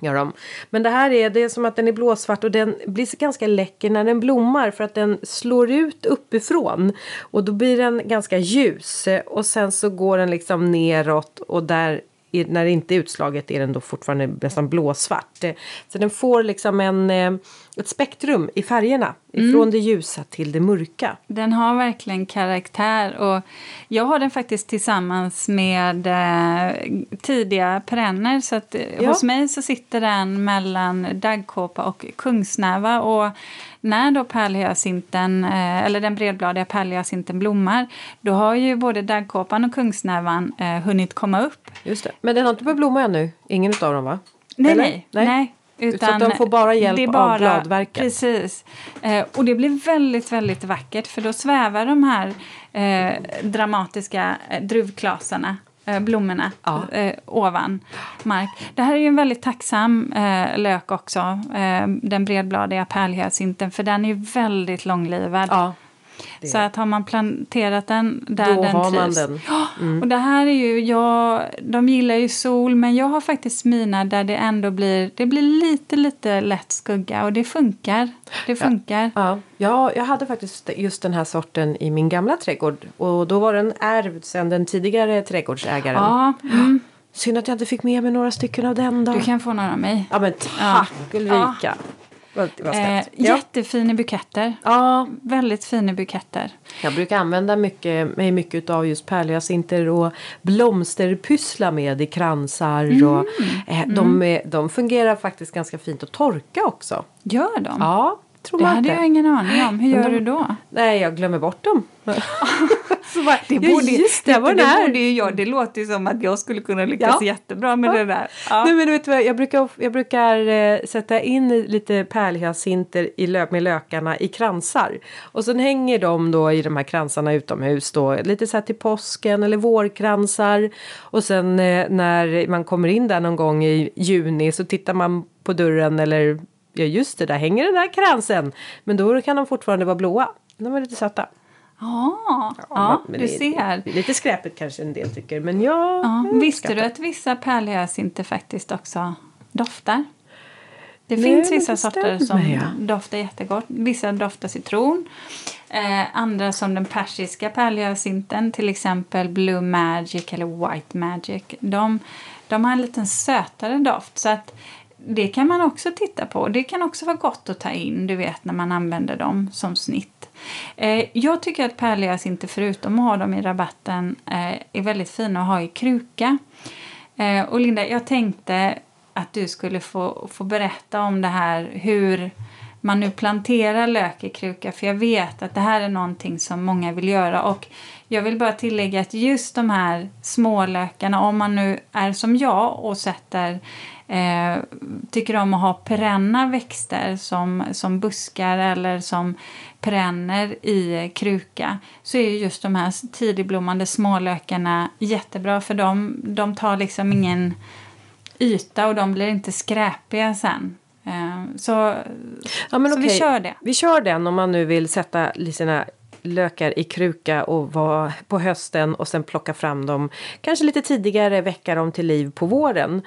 Gör de. Men det här är, det är som att den är blåsvart och den blir ganska läcker när den blommar för att den slår ut uppifrån. Och då blir den ganska ljus och sen så går den liksom neråt och där när det inte är utslaget är den då fortfarande nästan blåsvart. Eh, så den får liksom en, eh, ett spektrum i färgerna. Ifrån mm. det ljusa till det mörka. Den har verkligen karaktär. och Jag har den faktiskt tillsammans med eh, tidiga perenner. Så att, eh, ja. Hos mig så sitter den mellan daggkåpa och kungsnäva. Och när då pärlhyacinten, eh, eller den bredbladiga pärlhyacinten blommar då har ju både daggkåpan och kungsnävan eh, hunnit komma upp. Just det. Men den har inte börjat blomma ännu? Ingen av dem va? Nej, nej. nej. nej. Utan så de får bara hjälp bara, av bladverket? Precis. Eh, och det blir väldigt, väldigt vackert för då svävar de här eh, dramatiska eh, druvklasarna eh, blommorna ja. eh, ovan mark. Det här är ju en väldigt tacksam eh, lök också, den bredbladiga pärlhyacinten, för den är ju väldigt långlivad. Ja. Så att har man planterat den där Då den har trivs. Man den. Mm. Och det här är ju, jag, de gillar ju sol men jag har faktiskt mina där det ändå blir, det blir lite lite lätt skugga och det funkar. Det funkar. Ja. Ja. jag hade faktiskt just den här sorten i min gamla trädgård och då var den ärvd sedan den tidigare trädgårdsägaren. Ja. Mm. Synd att jag inte fick med mig några stycken av den då. Du kan få några av mig. Ja men tack ja. Ulrika. Ja. Vad, vad eh, jättefina buketter. Ja. Väldigt fina buketter. Jag brukar använda mycket, mig mycket av just pärlhyacinter och blomsterpyssla med i kransar. Mm. Och, eh, mm. de, de fungerar faktiskt ganska fint att torka också. Gör de? Ja, tror det hade jag ingen aning om. Hur gör de, du då? Nej, jag glömmer bort dem. bara, det borde, just det, det, det, det borde ju jag. Det låter ju som att jag skulle kunna lyckas ja. jättebra med ja. det där. Ja. Nej, men vet du vad, jag brukar, jag brukar eh, sätta in lite pärlhyacinter i lö, med lökarna i kransar. Och sen hänger de då i de här kransarna utomhus då. Lite så här till påsken eller vårkransar. Och sen eh, när man kommer in där någon gång i juni så tittar man på dörren eller ja just det, där hänger den där kransen. Men då kan de fortfarande vara blåa. De är lite söta. Ah, ja, ja du det, ser. Lite skräpigt kanske en del tycker, men jag... Ja, visste du att vissa pärlhyacinter faktiskt också doftar? Det Nej, finns vissa sorter som ja. doftar jättegott. Vissa doftar citron. Eh, andra som den persiska pärlhyacinten, till exempel Blue Magic eller White Magic. De, de har en lite sötare doft. Så att det kan man också titta på. Det kan också vara gott att ta in, du vet, när man använder dem som snitt. Eh, jag tycker att pärlhyacinter, förutom att ha dem i rabatten, eh, är väldigt fina att ha i kruka. Eh, och Linda, jag tänkte att du skulle få, få berätta om det här, hur man nu planterar lök i kruka, för jag vet att det här är någonting som många vill göra. Och jag vill bara tillägga att just de här smålökarna, om man nu är som jag och sätter eh, tycker om att ha perenna växter som, som buskar eller som perenner i kruka så är just de här tidigblommande smålökarna jättebra för de, de tar liksom ingen yta och de blir inte skräpiga sen. Eh, så, ja, men så vi kör det. Vi kör den om man nu vill sätta sina lökar i kruka och vara på hösten och sen plocka fram dem kanske lite tidigare, väcka dem till liv på våren.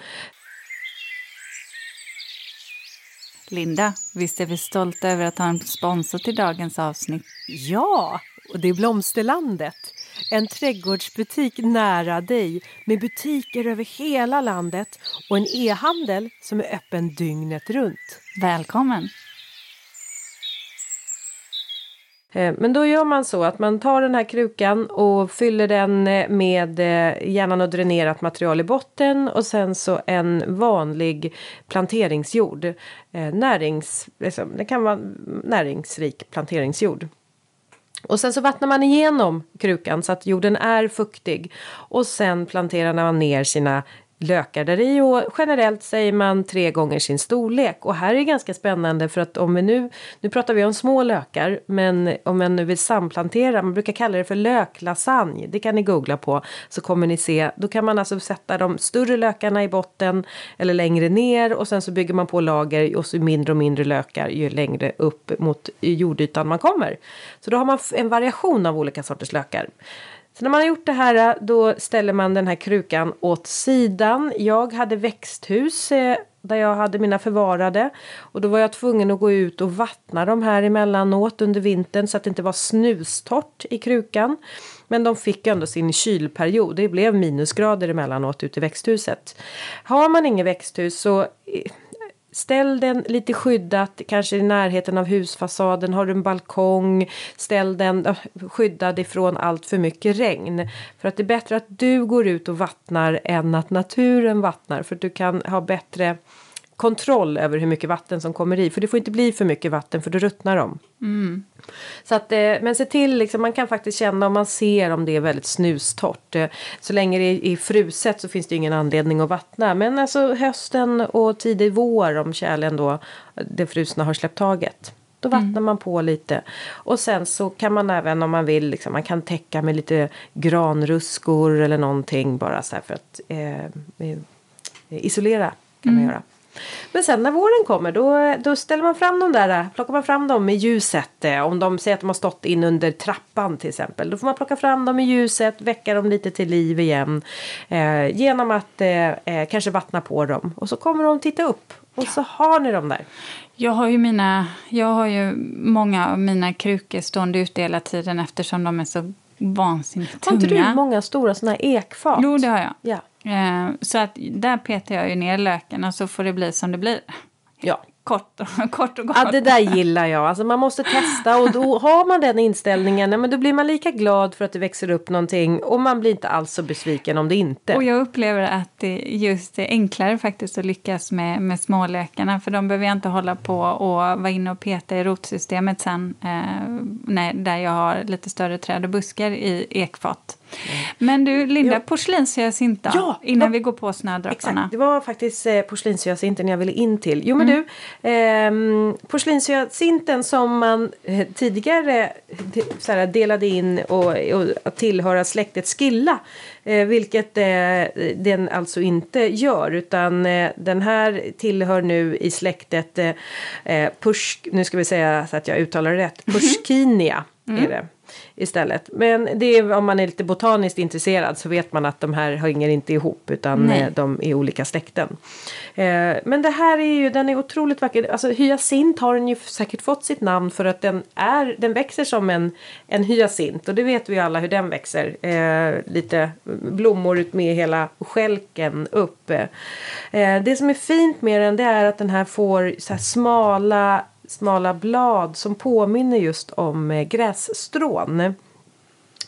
Linda, visst är vi stolta över att ha en sponsor till dagens avsnitt? Ja, och det är Blomsterlandet. En trädgårdsbutik nära dig med butiker över hela landet och en e-handel som är öppen dygnet runt. Välkommen! Eh, men då gör man så att man tar den här krukan och fyller den eh, med eh, gärna något dränerat material i botten och sen så en vanlig planteringsjord. Närings, liksom, det kan vara näringsrik planteringsjord. Och sen så vattnar man igenom krukan så att jorden är fuktig. Och sen planterar man ner sina lökar där i och generellt säger man tre gånger sin storlek. Och här är det ganska spännande för att om vi nu, nu pratar vi om små lökar, men om man nu vill samplantera, man brukar kalla det för löklasagne, det kan ni googla på så kommer ni se, då kan man alltså sätta de större lökarna i botten eller längre ner och sen så bygger man på lager och så mindre och mindre lökar ju längre upp mot jordytan man kommer. Så då har man en variation av olika sorters lökar. Så när man har gjort det här eh, då ställer man den här krukan åt sidan. Jag hade växthus eh, där jag hade mina förvarade. Och då var jag tvungen att gå ut och vattna dem här emellanåt under vintern så att det inte var snustort i krukan. Men de fick ändå sin kylperiod. Det blev minusgrader emellanåt ute i växthuset. Har man inget växthus så eh, Ställ den lite skyddat, kanske i närheten av husfasaden. Har du en balkong, ställ den eh, skyddad ifrån allt för mycket regn. För att det är bättre att du går ut och vattnar än att naturen vattnar. För att du kan ha bättre kontroll över hur mycket vatten som kommer i. För det får inte bli för mycket vatten för då ruttnar de. Mm. Så att, eh, men se till, liksom, man kan faktiskt känna om man ser om det är väldigt snustort. Eh, så länge det är fruset så finns det ingen anledning att vattna. Men alltså hösten och tidig vår om kärlen då det frusna har släppt taget. Då vattnar mm. man på lite. Och sen så kan man även om man vill, liksom, man kan täcka med lite granruskor eller någonting bara så här för att eh, eh isolera kan mm. man göra. Men sen när våren kommer då, då ställer man fram dem där, plockar man fram dem i ljuset. Eh, om de säger att de har stått in under trappan till exempel. Då får man plocka fram dem i ljuset, väcka dem lite till liv igen. Eh, genom att eh, eh, kanske vattna på dem. Och så kommer de titta upp. Och så har ni dem där. Jag har ju, mina, jag har ju många av mina krukor stående ute hela tiden eftersom de är så vansinnigt tunga. Har inte du många stora såna här ekfat? Jo, det har jag. Ja. Eh, så att där petar jag ju ner löken och så får det bli som det blir. Ja. Kort kort och gott. Ja, det där gillar jag. Alltså man måste testa och då har man den inställningen, men då blir man lika glad för att det växer upp någonting och man blir inte alls så besviken om det inte. Och jag upplever att det just är enklare faktiskt att lyckas med, med smålökarna för de behöver jag inte hålla på och vara inne och peta i rotsystemet sen eh, när, där jag har lite större träd och buskar i ekfat. Men du, Linda, ja. porslinshyacint ja, Innan ja. vi går på snödropparna. Exakt, det var faktiskt eh, porslinshyacinten jag ville in till. Jo men mm. du, eh, porslinshyacinten som man eh, tidigare såhär, delade in och, och tillhöra släktet skilla. Eh, vilket eh, den alltså inte gör utan eh, den här tillhör nu i släktet eh, eh push, nu ska vi säga så att jag uttalar det rätt, Pushkinia. Mm. Är det istället. Men det är, om man är lite botaniskt intresserad så vet man att de här hänger inte ihop utan Nej. Eh, de är olika släkten. Eh, men det här är ju, den är otroligt vacker. Alltså hyacint har den ju säkert fått sitt namn för att den är, den växer som en, en hyacint och det vet vi alla hur den växer. Eh, lite blommor ut med hela skälken upp. Det som är fint med den det är att den här får så här smala smala blad som påminner just om eh, grässtrån.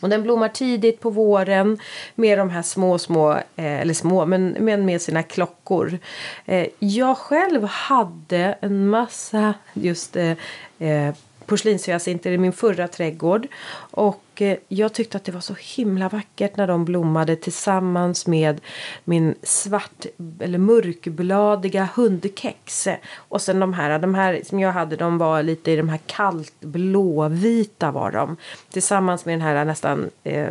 Och den blommar tidigt på våren med de här små, små, eh, eller små, men, men med sina klockor. Eh, jag själv hade en massa just eh, eh porslinshyacinter i min förra trädgård. Och eh, jag tyckte att det var så himla vackert när de blommade tillsammans med min svart eller mörkbladiga hundkex. Och sen de här, de här som jag hade de var lite i de här kallt blåvita var de. Tillsammans med den här nästan eh,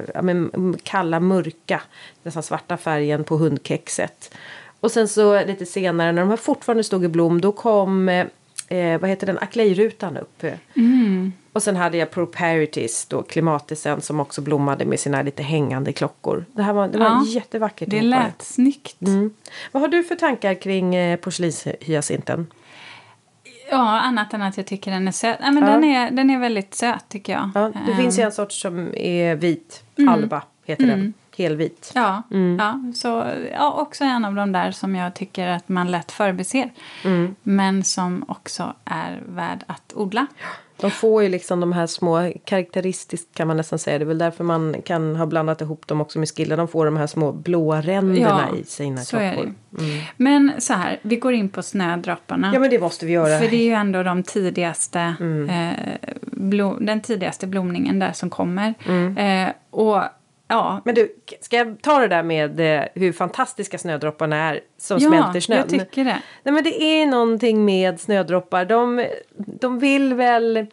kalla mörka, nästan svarta färgen på hundkexet. Och sen så lite senare när de här fortfarande stod i blom då kom eh, eh, eh, vad heter den, Aclay-rutan upp. Mm. Och sen hade jag Proparities, då klimatisen som också blommade med sina lite hängande klockor. Det här var, det var ja, jättevackert. Det lät det. snyggt. Mm. Vad har du för tankar kring eh, porslinshyacinten? Ja, annat än att jag tycker den är söt. Ja, men ja. Den, är, den är väldigt söt tycker jag. Ja, det um. finns ju en sorts som är vit, mm. alba heter mm. den helvit. Ja, mm. ja, så, ja, också en av de där som jag tycker att man lätt förbiser. Mm. Men som också är värd att odla. De får ju liksom de här små karaktäristiskt kan man nästan säga. Det är väl därför man kan ha blandat ihop dem också med skilla. De får de här små blåa ränderna ja, i sina så klockor. Mm. Men så här, vi går in på snödropparna. Ja men det måste vi göra. För det är ju ändå de tidigaste, mm. eh, blom, den tidigaste blomningen där som kommer. Mm. Eh, och Ja. Men du, ska jag ta det där med eh, hur fantastiska snödropparna är som ja, smälter snön? Ja, jag tycker det. Nej, men det är någonting med snödroppar. De, de vill väl...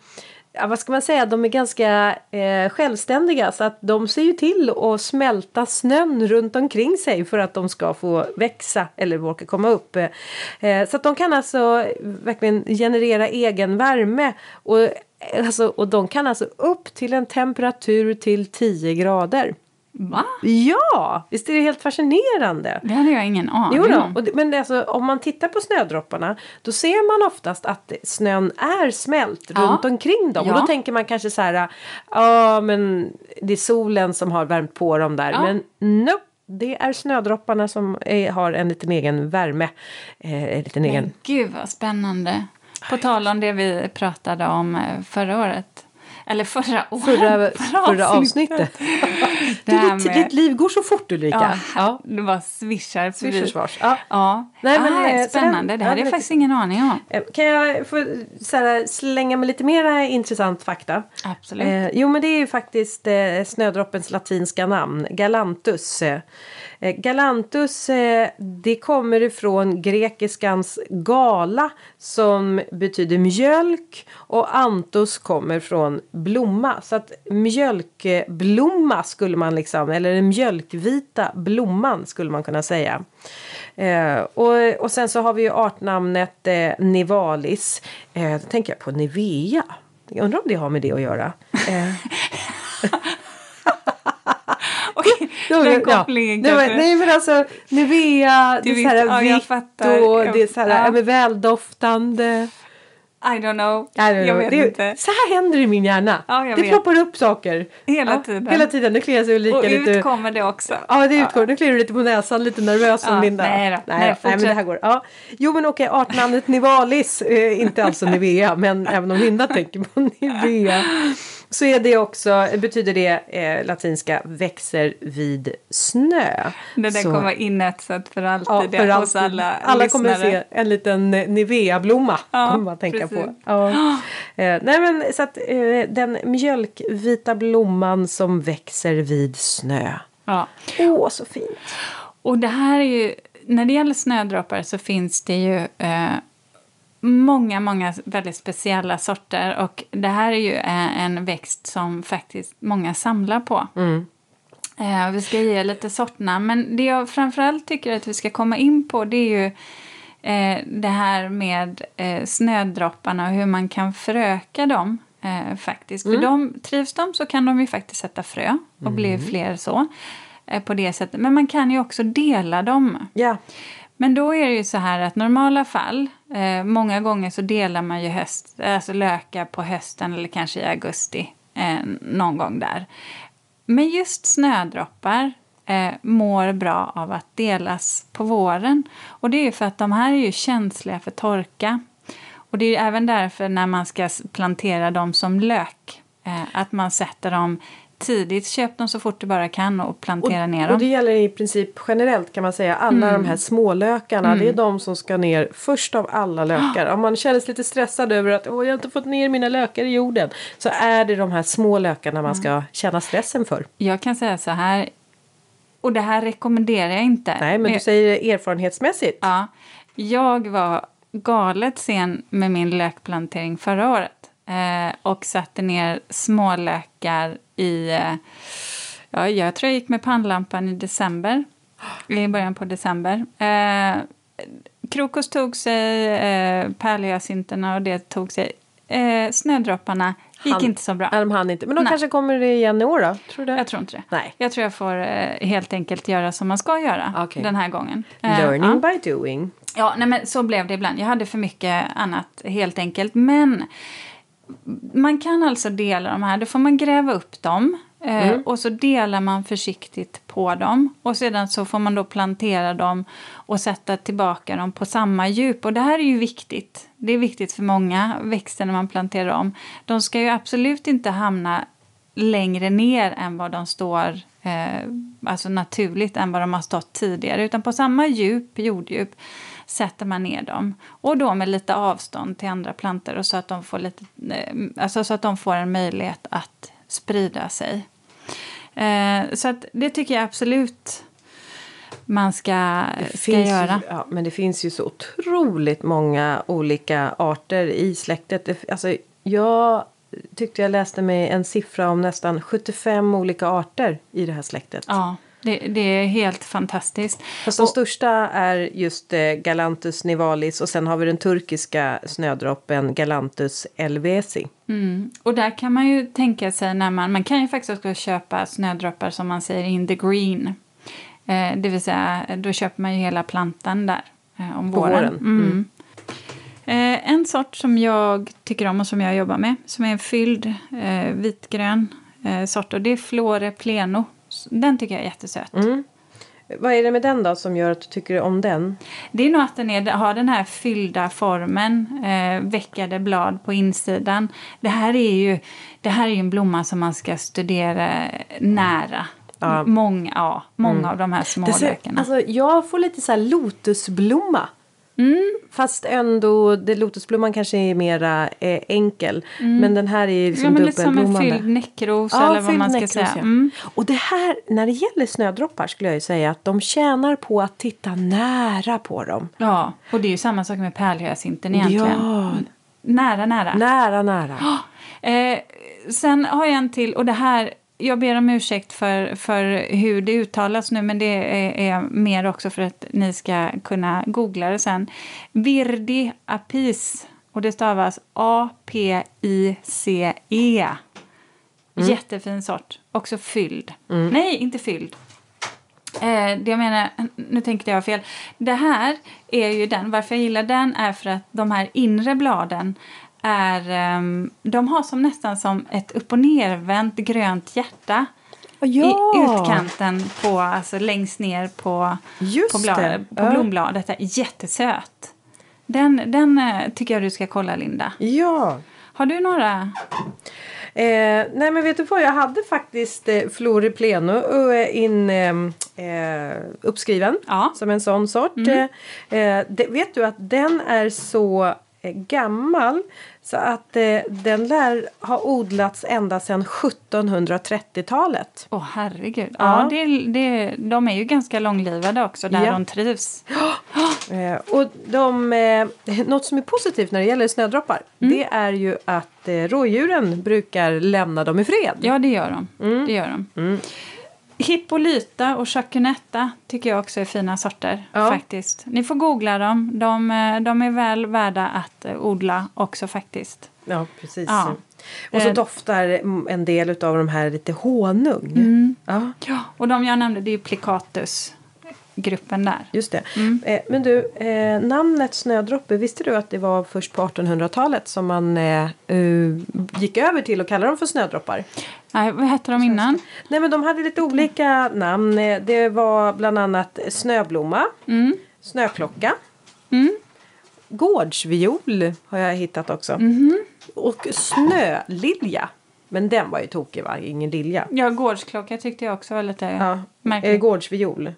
Ja, vad ska man säga? De är ganska eh, självständiga så att de ser ju till att smälta snön runt omkring sig för att de ska få växa eller orka komma upp. Eh, så att de kan alltså verkligen generera egen värme och, alltså, och de kan alltså upp till en temperatur till 10 grader. Va? Ja, visst är det helt fascinerande? Det hade jag ingen aning Jo då, om. och men alltså, om man tittar på snödropparna då ser man oftast att snön är smält Ja. runt omkring dem. Och Ja. då tänker man kanske så här, ja men det är solen som har värmt på dem där. Ja. Men nope, det är snödropparna som är, har en liten egen värme. Eh, en liten egen... Men gud vad spännande. På tal om det vi pratade om eh, förra året. Eller förra året. Förra, förra avsnittet. Det du, här ditt, liv går så fort Ulrika. Ja, Ja. det var svischar förbi. Ja. Ja, Nej, men, ah, eh, spännande. det hade jag faktiskt ingen aning om. Eh, Kan jag få här, slänga med lite mera intressant fakta? Absolut. Eh, jo men det är ju faktiskt eh, snödroppens latinska namn, Galantus. Eh, Eh, Galantus eh, det kommer ifrån grekiskans gala som betyder mjölk och antus kommer från blomma. Så att mjölkblomma skulle man liksom, eller den mjölkvita blomman skulle man kunna säga. Eh, och, och sen så har vi ju artnamnet eh, Nivalis. Eh, då tänker jag på Nivea. Jag undrar om det har med det att göra. Eh, Då- den ja. kopplingen nej, men, kanske. nej men alltså Nivea, det är så här ja, jag vitt och Jag- det är så här ja. ja. väldoftande. I don't know. I don't jag know. vet det, inte. Så här händer i min hjärna. Ja, jag det vet. ploppar upp saker. Hela Ja, tiden. Hela tiden. Nu kliar sig Ulrika Och lite. ut kommer det också. Ja, det utgår. Nu kliar du lite på näsan, lite nervös Ja, Linda. nej då. nej, Nej, nej, men det här går. Ja. Jo, men okej, artnamnet Nivalis, eh, inte alltså Nivea, men även om Linda tänker på Nivea. Så är det också, betyder det eh, latinska växer vid snö. Det där Så- kommer vara inetsat för alltid Ja, det, för hos alltid. alla alla kommer lyssnare. se en liten eh, Nivea-blomma. Ja, man precis. på. Ja. Eh, nej men så att eh, den mjölkvita blomman som växer vid snö. Ja. Åh, så fint. Och det här är ju, när det gäller snödroppar så finns det ju eh, många, många väldigt speciella sorter. Och det här är ju eh, en växt som faktiskt många samlar på. Eh, vi ska ge lite sortnamn, men det jag framförallt tycker att vi ska komma in på det är ju eh, det här med eh, snödropparna och hur man kan föröka dem. Faktiskt. För de, trivs de så kan de ju faktiskt sätta frö och bli fler så. På det sättet. Men man kan ju också dela dem. Ja. Men då är det ju så här att normala fall, eh, många gånger så delar man ju höst, alltså lökar på hösten eller kanske i augusti, eh, någon gång där. Men just snödroppar eh, mår bra av att delas på våren. Och det är ju för att de här är ju känsliga för torka. Och det är ju även därför när man ska plantera dem som lök, eh, att man sätter dem tidigt, köp dem så fort du bara kan och plantera ner dem. Och det gäller i princip generellt kan man säga. Alla Mm. de här smålökarna. Det är de som ska ner först av alla lökar. Om man känner sig lite stressad över att Åh, jag har inte fått ner mina lökar i jorden. Så är det de här små lökarna man ska känna stressen för. Jag kan säga så här, och det här rekommenderar jag inte. Nej men du säger det erfarenhetsmässigt. Ja, jag var galet sen med min lökplantering förra året. Eh, och satte ner smålökar i... Eh, ja, jag tror jag gick med pannlampan i december. I början på december. Eh, krokus tog sig, eh, pärlhyacinterna och det tog sig. Eh, snödropparna gick Han- inte så bra. Nej, de hann inte. Men de Nej. kanske kommer det igen i år då? Tror du? Jag tror inte det. Nej. Jag tror jag får eh, helt enkelt göra som man ska göra Okej. den här gången. Eh, Learning ja. by doing. Ja, nej, men så blev det ibland. Jag hade för mycket annat helt enkelt. Men man kan alltså dela de här. Då får man gräva upp dem. eh, Och så delar man försiktigt på dem. Och sedan så får man då plantera dem och sätta tillbaka dem på samma djup. Och det här är ju viktigt. Det är viktigt för många växter när man planterar om. De ska ju absolut inte hamna längre ner än vad de står eh, alltså naturligt än vad de har stått tidigare. Utan på samma djup, jorddjup sätter man ner dem. Och då med lite avstånd till andra plantor och så att de får, lite, eh, alltså så att de får en möjlighet att sprida sig. Eh, så att det tycker jag absolut man ska, ska göra. Ju, ja, men det finns ju så otroligt många olika arter i släktet. Det, alltså, jag tyckte jag läste mig en siffra om nästan 75 olika arter i det här släktet. Ja, Det, det är helt fantastiskt. Fast de största är just eh, Galanthus nivalis och sen har vi den turkiska snödroppen Galanthus elvesi. Mm. Och där kan man ju tänka sig när man, man kan ju faktiskt också köpa snödroppar som man säger in the green. Eh, det vill säga, då köper man ju hela plantan där eh, om På våren. våren. Mm. Eh, en sort som jag tycker om och som jag jobbar med, som är en fylld eh, vitgrön eh, sort, och det är Flore pleno. Den tycker jag är jättesöt. Mm. Vad är det med den då som gör att du tycker om den? Det är nog att den är, har den här fyllda formen, eh, veckade blad på insidan. Det här är ju det här är en blomma som man ska studera nära. Ja. Många, ja, många av de här Det ser, smålökarna. alltså, jag får lite så här lotusblomma. Mm. Fast ändå, det, lotusblomman kanske är mera eh, enkel. Men den här är liksom Mm. ja, men lite som en dubbelblommande. fylld näckros Ja, eller vad man ska säga. ja. Mm. Och det här, när det gäller snödroppar skulle jag ju säga att de tjänar på att titta nära på dem. Ja, och det är ju samma sak med pärlhyacinten egentligen. Ja. Nära, nära. Nära, nära. Eh, sen har jag en till, och det här, jag ber om ursäkt för, för hur det uttalas nu, men det är, är mer också för att ni ska kunna googla det sen. Virdi apis, och det stavas A-P-I-C-E. Jättefin sort, också fylld. Nej, inte fylld. Eh, det jag menar, nu tänkte jag fel. Det här är ju den, varför jag gillar den är för att de här inre bladen är, ehm, de har som nästan som ett upp och nervänt grönt hjärta i utkanten på, alltså längst ner på, Just på, blad, det. på Ja. blombladet. Jättesöt. Den, den eh, tycker jag du ska kolla, Linda. Ja. Har du några? Eh, nej men vet du vad, jag hade faktiskt eh, Flori Pleno eh, in, eh, eh, uppskriven Ja. Mm. som en sån sort. Eh, eh, det, vet du att den är så gammal så att eh, den lär ha odlats ända sedan 1730-talet. Åh, herregud. Ja. Ja, det, det, de är ju ganska långlivade också, där Ja. de trivs. Eh, och de, eh, något som är positivt när det gäller snödroppar Mm. det är ju att eh, rådjuren brukar lämna dem i fred. Ja, det gör de. Mm. Det gör de. Hippolyta och chaconetta tycker jag också är fina sorter. Ja. faktiskt. Ni får googla dem. De, eh, de är väl värda att eh, odla också faktiskt. Ja, precis. Ja. Och så Eh. doftar en del av de här lite honung. Mm. Ja, Ja, och de jag nämnde det är ju Plicatus-gruppen där. just det. Mm. Eh, men du, eh, namnet snödroppe, visste du att det var först på 1800-talet som man eh, eh, gick över till att kalla dem för snödroppar? Nej, vad hette de innan? Nej men de hade lite olika namn. Eh, Det var bland annat snöblomma, Mm. snöklocka, Mm. gårdsviol har jag hittat också. Mhm. Och snölilja. Men den var ju tokig va? Ingen lilja. Ja, gårdsklocka tyckte jag också var lite Ja, eh, märkligt. gårdsviol.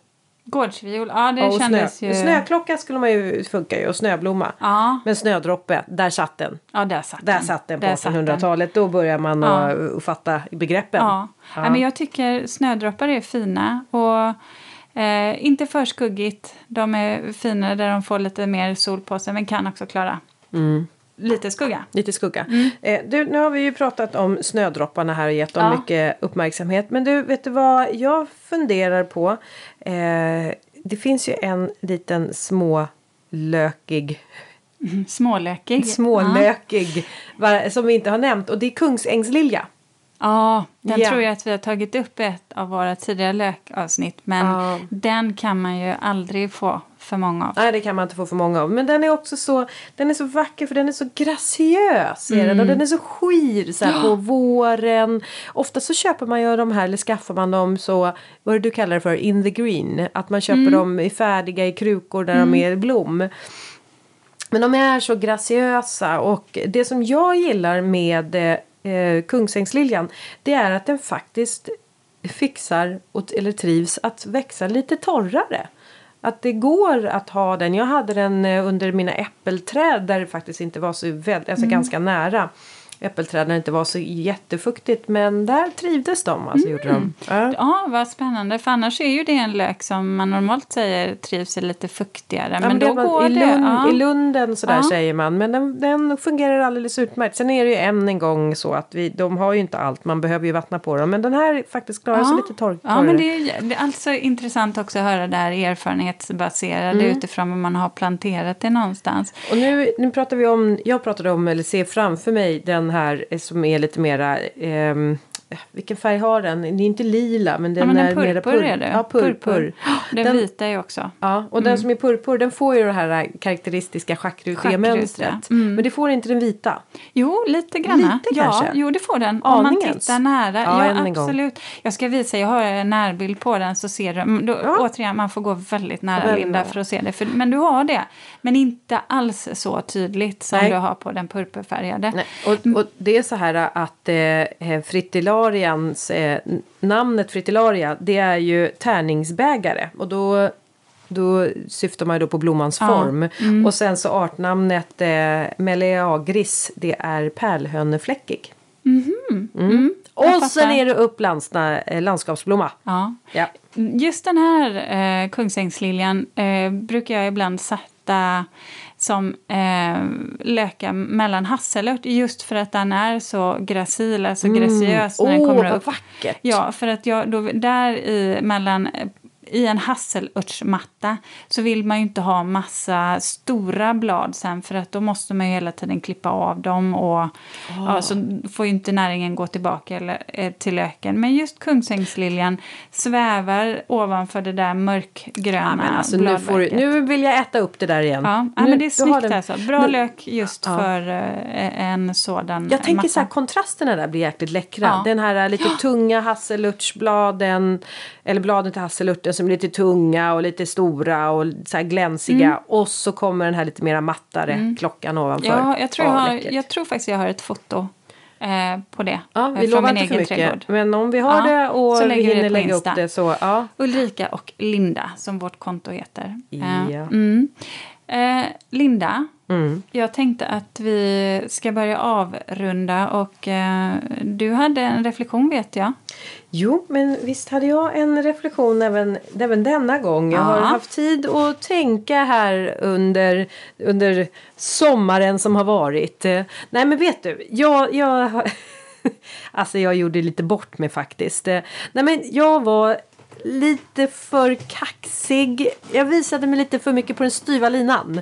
Gårdsviol, ja det och kändes snö. ju... Snöklocka skulle man ju funka ju och snöblomma. Ja, Men snödroppe, där satt den. ja, där satt Där den. satt den på Där satt den. 1800-talet. Då börjar man Ja. att att fatta begreppen. Ja. Ja. Men jag tycker snödroppar är fina. Och eh, Inte för skuggigt. De är fina där de får lite mer sol på sig men kan också klara Mm. Lite skugga. Lite skugga. Eh, du, nu har vi ju pratat om snödropparna här och gett dem Ja. mycket uppmärksamhet. Men du, vet du vad jag funderar på? Eh, det finns ju en liten smålökig, Mm, Smålökig. smålökig va- som vi inte har nämnt och det är kungsängslilja. Ja, den Ja. tror jag att vi har tagit upp i ett av våra tidigare lökavsnitt. Men Ja. den kan man ju aldrig få för många av. Nej, det kan man inte få för många av. Men den är också så, den är så vacker för den är så graciös. Mm. den, och den är så skir så här, på våren. Ofta så köper man ju de här, eller skaffar man dem så, vad är det du kallar det för, in the green. Att man köper Mm. dem i färdiga i krukor där de är i blom. Men de är så graciösa och det som jag gillar med eh, kungsängsliljan det är att den faktiskt fixar eller trivs att växa lite torrare. Att det går att ha den. Jag hade den eh, under mina äppelträd där det faktiskt inte var så väldigt, alltså ganska nära. Äppelträden inte var så jättefuktigt. Men där trivdes de. Alltså, gjorde de. Ja. Ja, vad spännande. För annars är ju det en lök som man normalt säger trivs lite fuktigare. Ja, men det då var går i, det. Lund, ja. I Lunden sådär Ja. säger man. Men den, den fungerar alldeles utmärkt. Sen är det ju än en gång så att vi, de har ju inte allt. Man behöver ju vattna på dem. Men den här faktiskt klarar sig lite torr, Ja, men torrare. det är, det är alltså intressant också att höra det här erfarenhetsbaserade Mm. utifrån vad man har planterat det någonstans. Och nu, nu pratar vi om, jag pratade om, eller ser framför mig den här eh, som är lite mera, eh, vilken färg har den? Det är inte lila men den Ja, men är en mera purpur pur- är det. Ja, purpur. Den, Den- vita är också. Ja, och den som är purpur den får ju det här karaktäristiska schackrute-mönstret. Schackrute, mm. Men det får inte den vita. Jo, lite granna. Lite ja, kanske? Jo, det får den. Om man Aningens. tittar nära. Ja, Ja, gång. absolut. Jag ska visa, jag har en närbild på den så ser du. Mm, Då, Ja. Återigen, man får gå väldigt nära Väldigt Linda för att se det. För, men du har det. Men inte alls så tydligt som Nej. du har på den purpurfärgade. Nej. Och, och det är så här att eh, fritillarians, eh, namnet fritillaria det är ju tärningsbägare. Och då, då syftar man ju då på blommans Ja, form. mm. Och sen så artnamnet eh, Meleagris det är pärlhönefläckig. Mm, Och jag sen är det upplandsna eh, landskapsblomma. Ja. Ja. Just den här eh, kungsängsliljan eh, brukar jag ibland sätta som eh, löka mellan hasselört just för att den är så gracil, alltså graciös när den Åh, kommer vad upp. vackert! Ja, för att jag, då, där i, mellan, i en hasselörtsmatta så vill man ju inte ha massa stora blad sen för att då måste man ju hela tiden klippa av dem och ja, så får ju inte näringen gå tillbaka eller, eh, till löken. Men just kungsängsliljan svävar ovanför det där mörkgröna Ja, men alltså, nu, får du, nu vill jag äta upp det där igen. Ja, ja nu, men det är snyggt den- alltså. Bra Men- lök just Ja. för eh, en sådan Jag tänker matta. så här, kontrasterna där blir jäkligt läckra. Den här lite tunga hasselörtsbladen, eller bladen till hasselörten som är lite tunga och lite stora och så här glänsiga. Mm. Och så kommer den här lite mera mattare klockan ovanför. Ja, jag tror, jag, Ja, har, jag tror faktiskt jag har ett foto eh, på det. Ja, eh, vi från lovar inte för mycket. trädgård. Men om vi har Ja, det och vi hinner lägga upp det så ja. Ulrika och Linda, som vårt konto heter. Eh, Ja. mm. eh, Linda, Mm. jag tänkte att vi ska börja avrunda och eh, du hade en reflektion vet jag. Jo, men visst hade jag en reflektion även, även denna gång. Jag har Ja. haft tid att tänka här under, under sommaren som har varit. Nej, men vet du, jag... jag alltså, jag gjorde lite bort mig faktiskt. Nej, men jag var lite för kaxig. Jag visade mig lite för mycket på den styva linan.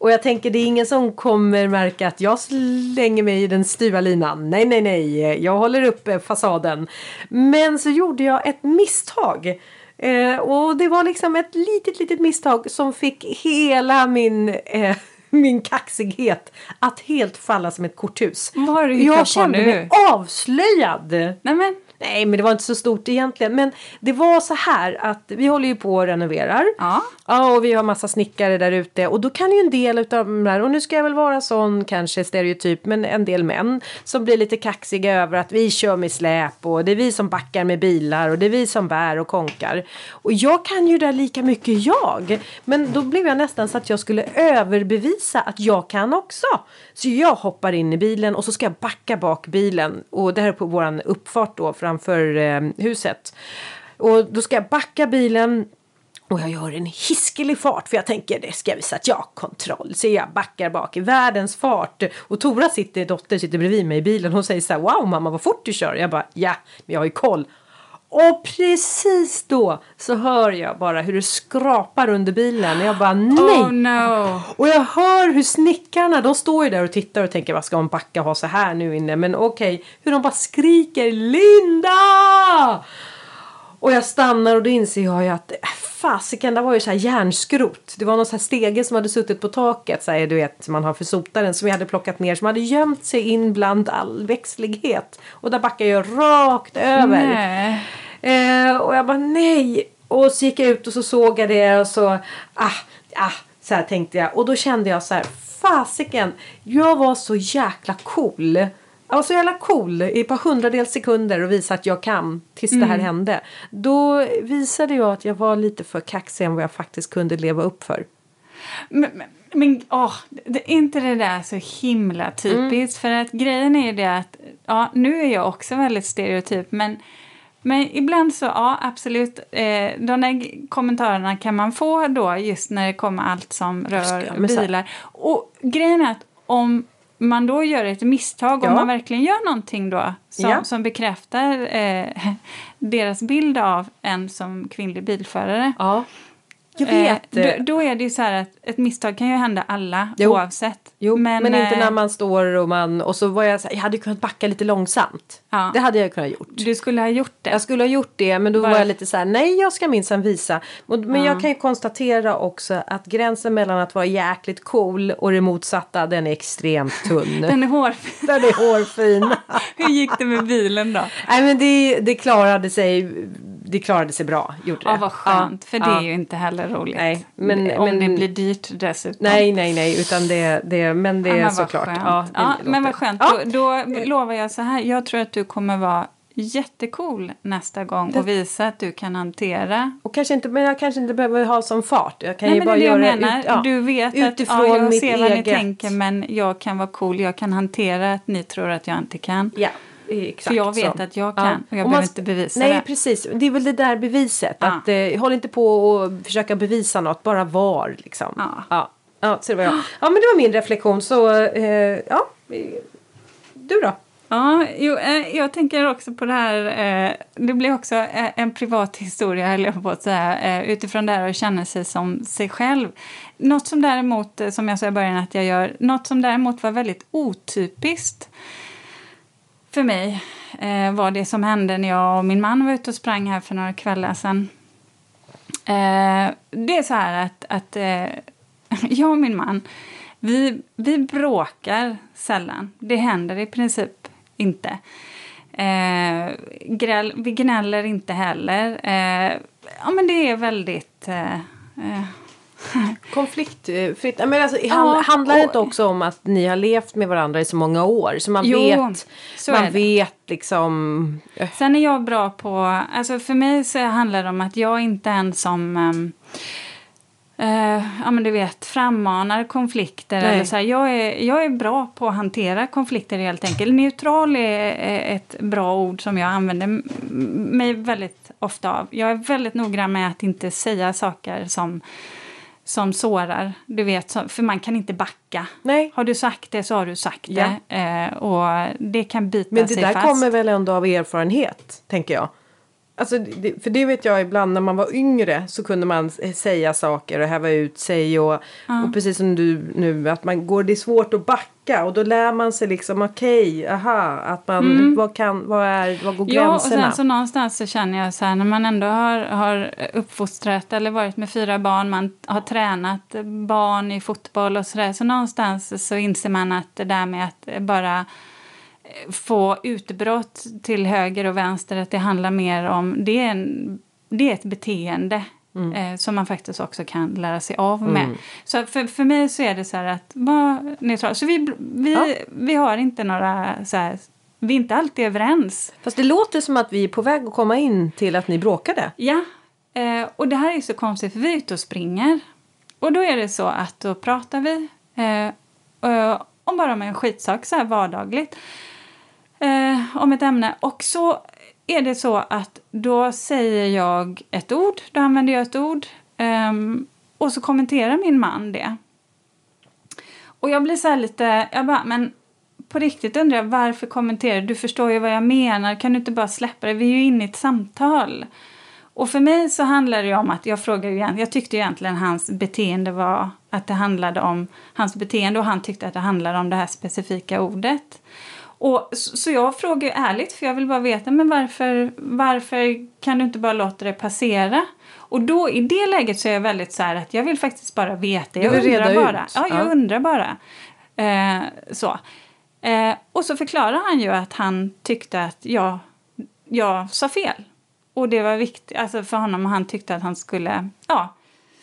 Och jag tänker det är ingen som kommer märka att jag slänger mig i den styva linan. Nej, nej, nej. Jag håller uppe fasaden. Men så gjorde jag ett misstag. Eh, och det var liksom ett litet, litet misstag som fick hela min... Eh, min kaxighet att helt falla som ett korthus. Vad har du Jag kände mig avslöjad. Nej men, Nej, men det var inte så stort egentligen. Men det var så här att vi håller ju på och renoverar. ja. Ja, och vi har massa snickare där ute. Och då kan ju en del utav de där, och nu ska jag väl vara sån kanske stereotyp, men en del män som blir lite kaxiga över att vi kör med släp och det är vi som backar med bilar och det är vi som bär och konkar. Och jag kan ju det lika mycket jag. Men då blev jag nästan så att jag skulle överbevisa att jag kan också. Så jag hoppar in i bilen och så ska jag backa bak bilen. Och det här är på våran uppfart då framför eh, huset. Och då ska jag backa bilen och jag gör en hiskelig fart för jag tänker det ska jag visa att jag har kontroll. Så jag backar bak i världens fart. Och Tora sitter, dotter sitter bredvid mig i bilen och säger så här Wow mamma vad fort du kör. Jag bara ja men jag har ju koll. Och precis då så hör jag bara hur det skrapar under bilen. Jag bara nej. Oh no. Och jag hör hur snickarna, de står ju där och tittar och tänker vad ska hon backa och ha så här nu inne. Men okej, hur de bara skriker Linda! Och jag stannar och då inser jag ju att äh, fasiken, det var ju så här järnskrot. Det var någon så här stege som hade suttit på taket, så här, du vet, som man har för sotaren, som jag hade plockat ner, som hade gömt sig in bland all växtlighet. Och där backar jag rakt över. Eh, och jag bara nej. Och så gick jag ut och så såg jag det och så ah, ah, så här tänkte jag. Och då kände jag så här fasiken. Jag var så jäkla cool. Jag var så jävla cool i ett par hundradels sekunder och visa att jag kan tills det här hände. Då visade jag att jag var lite för kaxig än vad jag faktiskt kunde leva upp för. Men, men, men åh, det, är inte det där så himla typiskt? För att grejen är ju det att, ja, nu är jag också väldigt stereotyp, men men ibland så, ja absolut, eh, de där kommentarerna kan man få då just när det kommer allt som rör bilar. Och grejen är att om man då gör ett misstag, ja. om man verkligen gör någonting då som, ja. som bekräftar eh, deras bild av en som kvinnlig bilförare. Ja. Jag vet. Eh, då, då, är det ju så här att ett misstag kan ju hända alla jo. oavsett. Jo, men, men inte när eh, man står och man och så var jag så här, jag hade kunnat backa lite långsamt. Ja. Det hade jag kunnat gjort. Du skulle ha gjort det. Jag skulle ha gjort det men då Bara... var jag lite så här, nej jag ska minsann visa. Men ja. jag kan ju konstatera också att gränsen mellan att vara jäkligt cool och det motsatta den är extremt tunn. den är hårfin. den är hårfin. Hur gick det med bilen då? Nej men det, det klarade sig det klarade sig bra. Gjorde det. Ja, vad skönt. Ja, för det ja. är ju inte heller roligt. Nej, men, Om men, det blir dyrt dessutom. Nej, nej, nej. Utan det, det, men det ja, är såklart. Ja, ja men vad skönt. Då, då lovar jag så här. Jag tror att du kommer vara jättecool nästa gång och visa att du kan hantera. Och kanske inte, men jag kanske inte behöver ha som fart. Jag kan Nej, ju bara det göra jag menar. Ut, ja, du vet utifrån att ja, jag ser vad eget. ni tänker men jag kan vara cool. Jag kan hantera att ni tror att jag inte kan. Ja. Exakt För jag vet så. att jag kan ja. och jag och behöver inte bevisa nej, det. Nej precis, det är väl det där beviset. Ja. Att, eh, håll inte på och försöka bevisa något, bara var liksom. Ja. Ja. Ja, så det var jag. ja men det var min reflektion så eh, ja. Du då? Ja, jo, eh, jag tänker också på det här, eh, det blir också eh, en privat historia höll jag på att säga, utifrån det här att känna sig som sig själv. Något som däremot, som jag sa i början att jag gör, något som däremot var väldigt otypiskt för mig eh, var det som hände när jag och min man var ute och sprang här för några kvällar sedan. Eh, det är så här att, att eh, jag och min man, vi, vi bråkar sällan. Det händer i princip inte. Eh, gräl, vi gnäller inte heller. Eh, ja, men det är väldigt... Eh, eh, Konfliktfritt. Men alltså, ja, handlar det inte också om att ni har levt med varandra i så många år? Så man jo, vet, så man vet liksom... Eh. Sen är jag bra på, alltså för mig så handlar det om att jag inte ens som um, Uh, ja men du vet, frammanar konflikter. Eller så här. Jag, är, jag är bra på att hantera konflikter helt enkelt. Neutral är ett bra ord som jag använder mig väldigt ofta av. Jag är väldigt noggrann med att inte säga saker som som sårar. Du vet, för man kan inte backa. Nej. Har du sagt det så har du sagt ja. det. Eh, och det kan bita sig fast. Men det där kommer väl ändå av erfarenhet, tänker jag. Alltså, det, för det vet jag ibland när man var yngre så kunde man säga saker och häva ut sig och, ja. och precis som du nu att man går, det är svårt att backa och då lär man sig liksom okej, okay, aha, att man, mm. vad kan, vad är, vad går gränserna? Ja och sen så någonstans så känner jag så här när man ändå har, har uppfostrat eller varit med fyra barn, man har tränat barn i fotboll och sådär så någonstans så inser man att det där med att bara få utbrott till höger och vänster, att det handlar mer om... Det är, en, det är ett beteende mm. eh, som man faktiskt också kan lära sig av med. Mm. Så för, för mig så är det så här att vara neutral. Så vi, vi, ja. vi har inte några så här, vi är inte alltid överens. Fast det låter som att vi är på väg att komma in till att ni bråkade. Ja, eh, och det här är så konstigt för vi är ute och springer. Och då är det så att då pratar vi eh, om bara om en skitsak så här vardagligt eh, om ett ämne. Och så är det så att då säger jag ett ord, då använder jag ett ord eh, och så kommenterar min man det. Och jag blir så lite, jag bara, men på riktigt undrar jag varför kommenterar du? förstår ju vad jag menar, kan du inte bara släppa det? Vi är ju inne i ett samtal. Och för mig så handlar det om att jag frågar igen, jag tyckte egentligen hans beteende var att det handlade om hans beteende och han tyckte att det handlade om det här specifika ordet. Och, så jag frågar ju ärligt, för jag vill bara veta men varför, varför kan du inte bara låta det passera? Och då i det läget så är jag väldigt så här att jag vill faktiskt bara veta. Jag undrar bara. Ja, jag ja. undrar bara. Eh, så. Eh, och så förklarar han ju att han tyckte att jag, jag sa fel. Och det var viktigt alltså för honom och han tyckte att han skulle ja,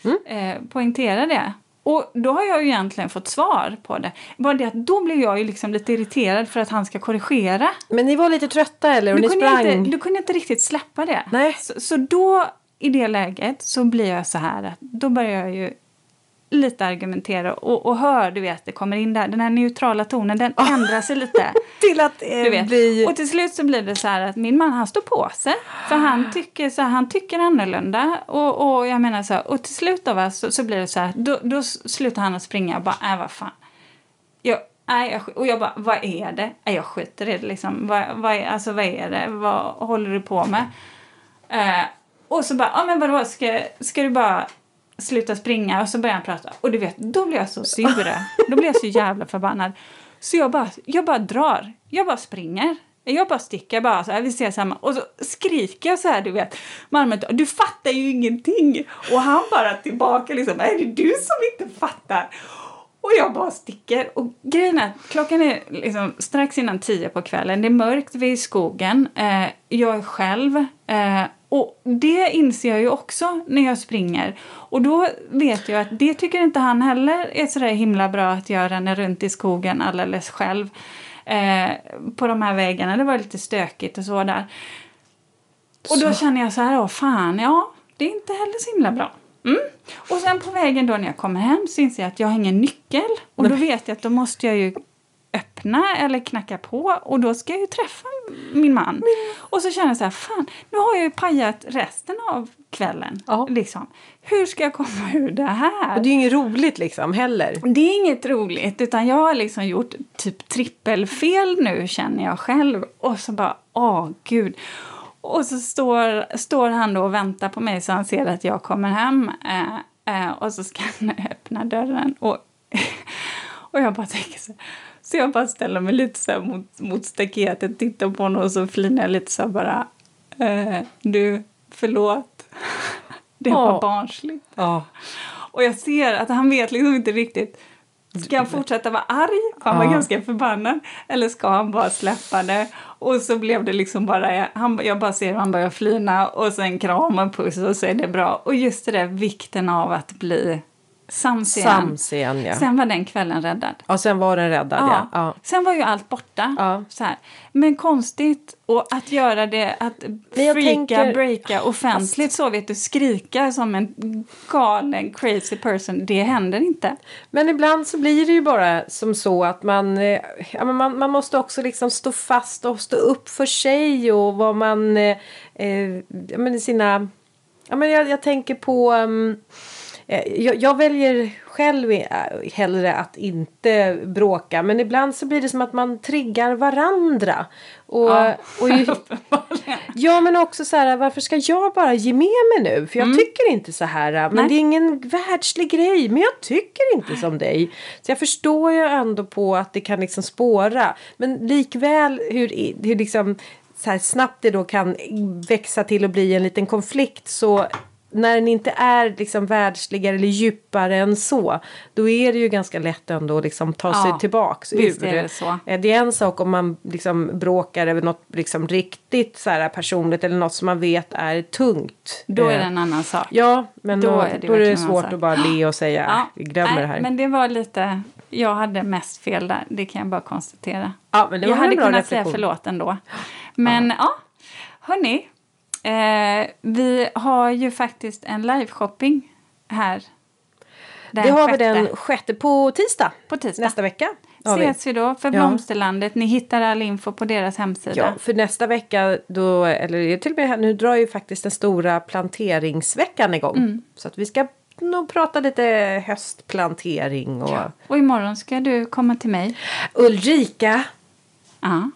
mm. eh, poängtera det. Och då har jag ju egentligen fått svar på det. Bara det att då blev jag ju liksom lite irriterad för att han ska korrigera. Men ni var lite trötta eller? Och ni sprang? Inte, du kunde inte riktigt släppa det. Nej. Så, så, då i det läget så blir jag så här att då börjar jag ju lite argumentera och, och hör, du vet, det kommer in där, den här neutrala tonen, den ändrar sig lite. Till att eh, Du vet. bli... Och till slut så blir det så här att min man han står på sig. För han tycker, så här, han tycker annorlunda. Och, och jag menar så här, och till slut va, så, så blir det så här, då, då slutar han att springa och bara, äh vad fan. Jag, nej, jag, och jag bara, vad är det? Nej, jag skiter i det liksom. Vad, vad, är, alltså, vad är det? Vad håller du på med? Eh, och så bara, ja men vadå, ska, ska du bara sluta springa? Och så börjar han prata. Och du vet, då blir jag så sur. då blir jag så jävla förbannad. Så jag bara, jag bara drar. Jag bara springer. Jag bara sticker, bara så här, vi ser samma. Och så skriker jag så här, du vet. Malmö, du fattar ju ingenting. Och han bara tillbaka liksom, är det du som inte fattar? Och jag bara sticker. Och grejen är, klockan är liksom strax innan tio på kvällen. Det är mörkt, vi är i skogen. Eh, jag är själv. Eh, och det inser jag ju också när jag springer. Och då vet jag att det tycker inte han heller är så där himla bra att jag ränner runt i skogen alldeles själv. Eh, på de här vägarna. Det var lite stökigt och så där. Och då känner jag så här, åh fan, ja, det är inte heller så himla bra. Mm. Och sen på vägen då när jag kommer hem så inser jag att jag har ingen nyckel. Och då vet jag att då måste jag ju öppna eller knacka på och då ska jag ju träffa min man. Och så känner jag så här, fan, nu har jag ju pajat resten av kvällen. Ja. Liksom. Hur ska jag komma ur det här? Och det är ju inget roligt liksom heller. Det är inget roligt, utan jag har liksom gjort typ trippelfel nu känner jag själv. Och så bara, åh gud. Och så står, står han då och väntar på mig så han ser att jag kommer hem. Eh, eh, och så ska han öppna dörren. Och, och jag bara tänker så här. Så jag bara ställer mig lite så mot, mot staketet, tittar på honom och så flinar jag lite så här bara. Eh, du, förlåt. Det var Ja. barnsligt. Ja. Och jag ser att han vet liksom inte riktigt. Ska han fortsätta vara arg? För han var Ja. ganska förbannad. Eller ska han bara släppa det? Och så blev det liksom bara, han, jag bara ser hur han börjar flina och sen kram och puss och så är det bra. Och just det där vikten av att bli sams igen. Sams igen ja. Sen var den kvällen räddad. Ja, sen var den räddad ja. ja. Sen var ju allt borta. Ja. Så här. Men konstigt och att göra det, att freaka, tänker- breaka offentligt så vet du, skrika som en galen crazy person, det händer inte. Men ibland så blir det ju bara som så att man, eh, ja, man, man måste också liksom stå fast och stå upp för sig och vad man, eh, eh, ja, men sina, ja men jag, jag tänker på, um, jag, jag väljer själv eh, hellre att inte bråka men ibland så blir det som att man triggar varandra. Och, Ja. och ju, Ja men också så här varför ska jag bara ge med mig nu? För jag tycker inte så här. Men Nej. det är ingen världslig grej. Men jag tycker inte som dig. Så jag förstår ju ändå på att det kan liksom spåra. Men likväl hur, hur liksom så här snabbt det då kan växa till att bli en liten konflikt så när den inte är liksom världsligare eller djupare än så då är det ju ganska lätt ändå att liksom ta sig Ja, tillbaks visst ur är det så. Eh, Det är en sak om man liksom bråkar över något liksom riktigt så här personligt eller något som man vet är tungt. Då är Eh, det en annan sak. Ja, men Då då, är det då är det svårt att bara le och säga Ja, vi glömmer nej, det här. Men det var lite, jag hade mest fel där, det kan jag bara konstatera. ja, men det var jag hade kunnat säga reflektion. förlåt ändå. Men ja, hörni. Eh, vi har ju faktiskt en live-shopping här. Det har vi sjätte. den sjätte på tisdag. På tisdag. Nästa vecka. vi. Ses vi då för Ja. Blomsterlandet. Ni hittar all info på deras hemsida. Ja, för nästa vecka då, eller till och med här, nu drar ju faktiskt den stora planteringsveckan igång. Mm. Så att vi ska nog prata lite höstplantering och Och imorgon ska du komma till mig. Ulrika. Ja,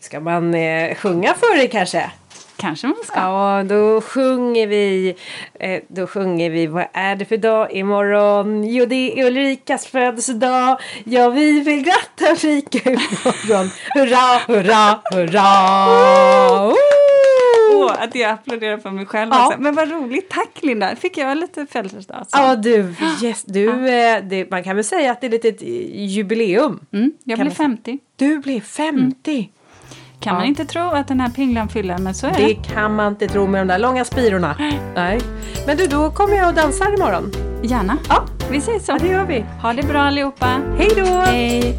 Ska man eh, sjunga för dig kanske? Kanske man ska. Ja, då sjunger vi. Eh, då sjunger vi. Vad är det för dag imorgon? Jo, det är Ulrikas födelsedag. Ja, vi vill gratta Ulrika imorgon. Hurra, hurra, hurra! Åh, att jag applåderar för mig själv Ja. också. Men vad roligt. Tack Linda. Fick jag lite födelsedag? alltså? Ja, du, yes, du eh, det, man kan väl säga att det är lite ett jubileum. Mm, jag man 50. Du blev 50. Kan man inte tro att den här pinglan fyller, men så är Det det. kan man inte tro med de där långa spirorna. Nej. Men du, då kommer jag och dansar imorgon. Gärna. Ja, Vi ses så. ja det gör vi. Ha det bra allihopa. Hej då! Hej.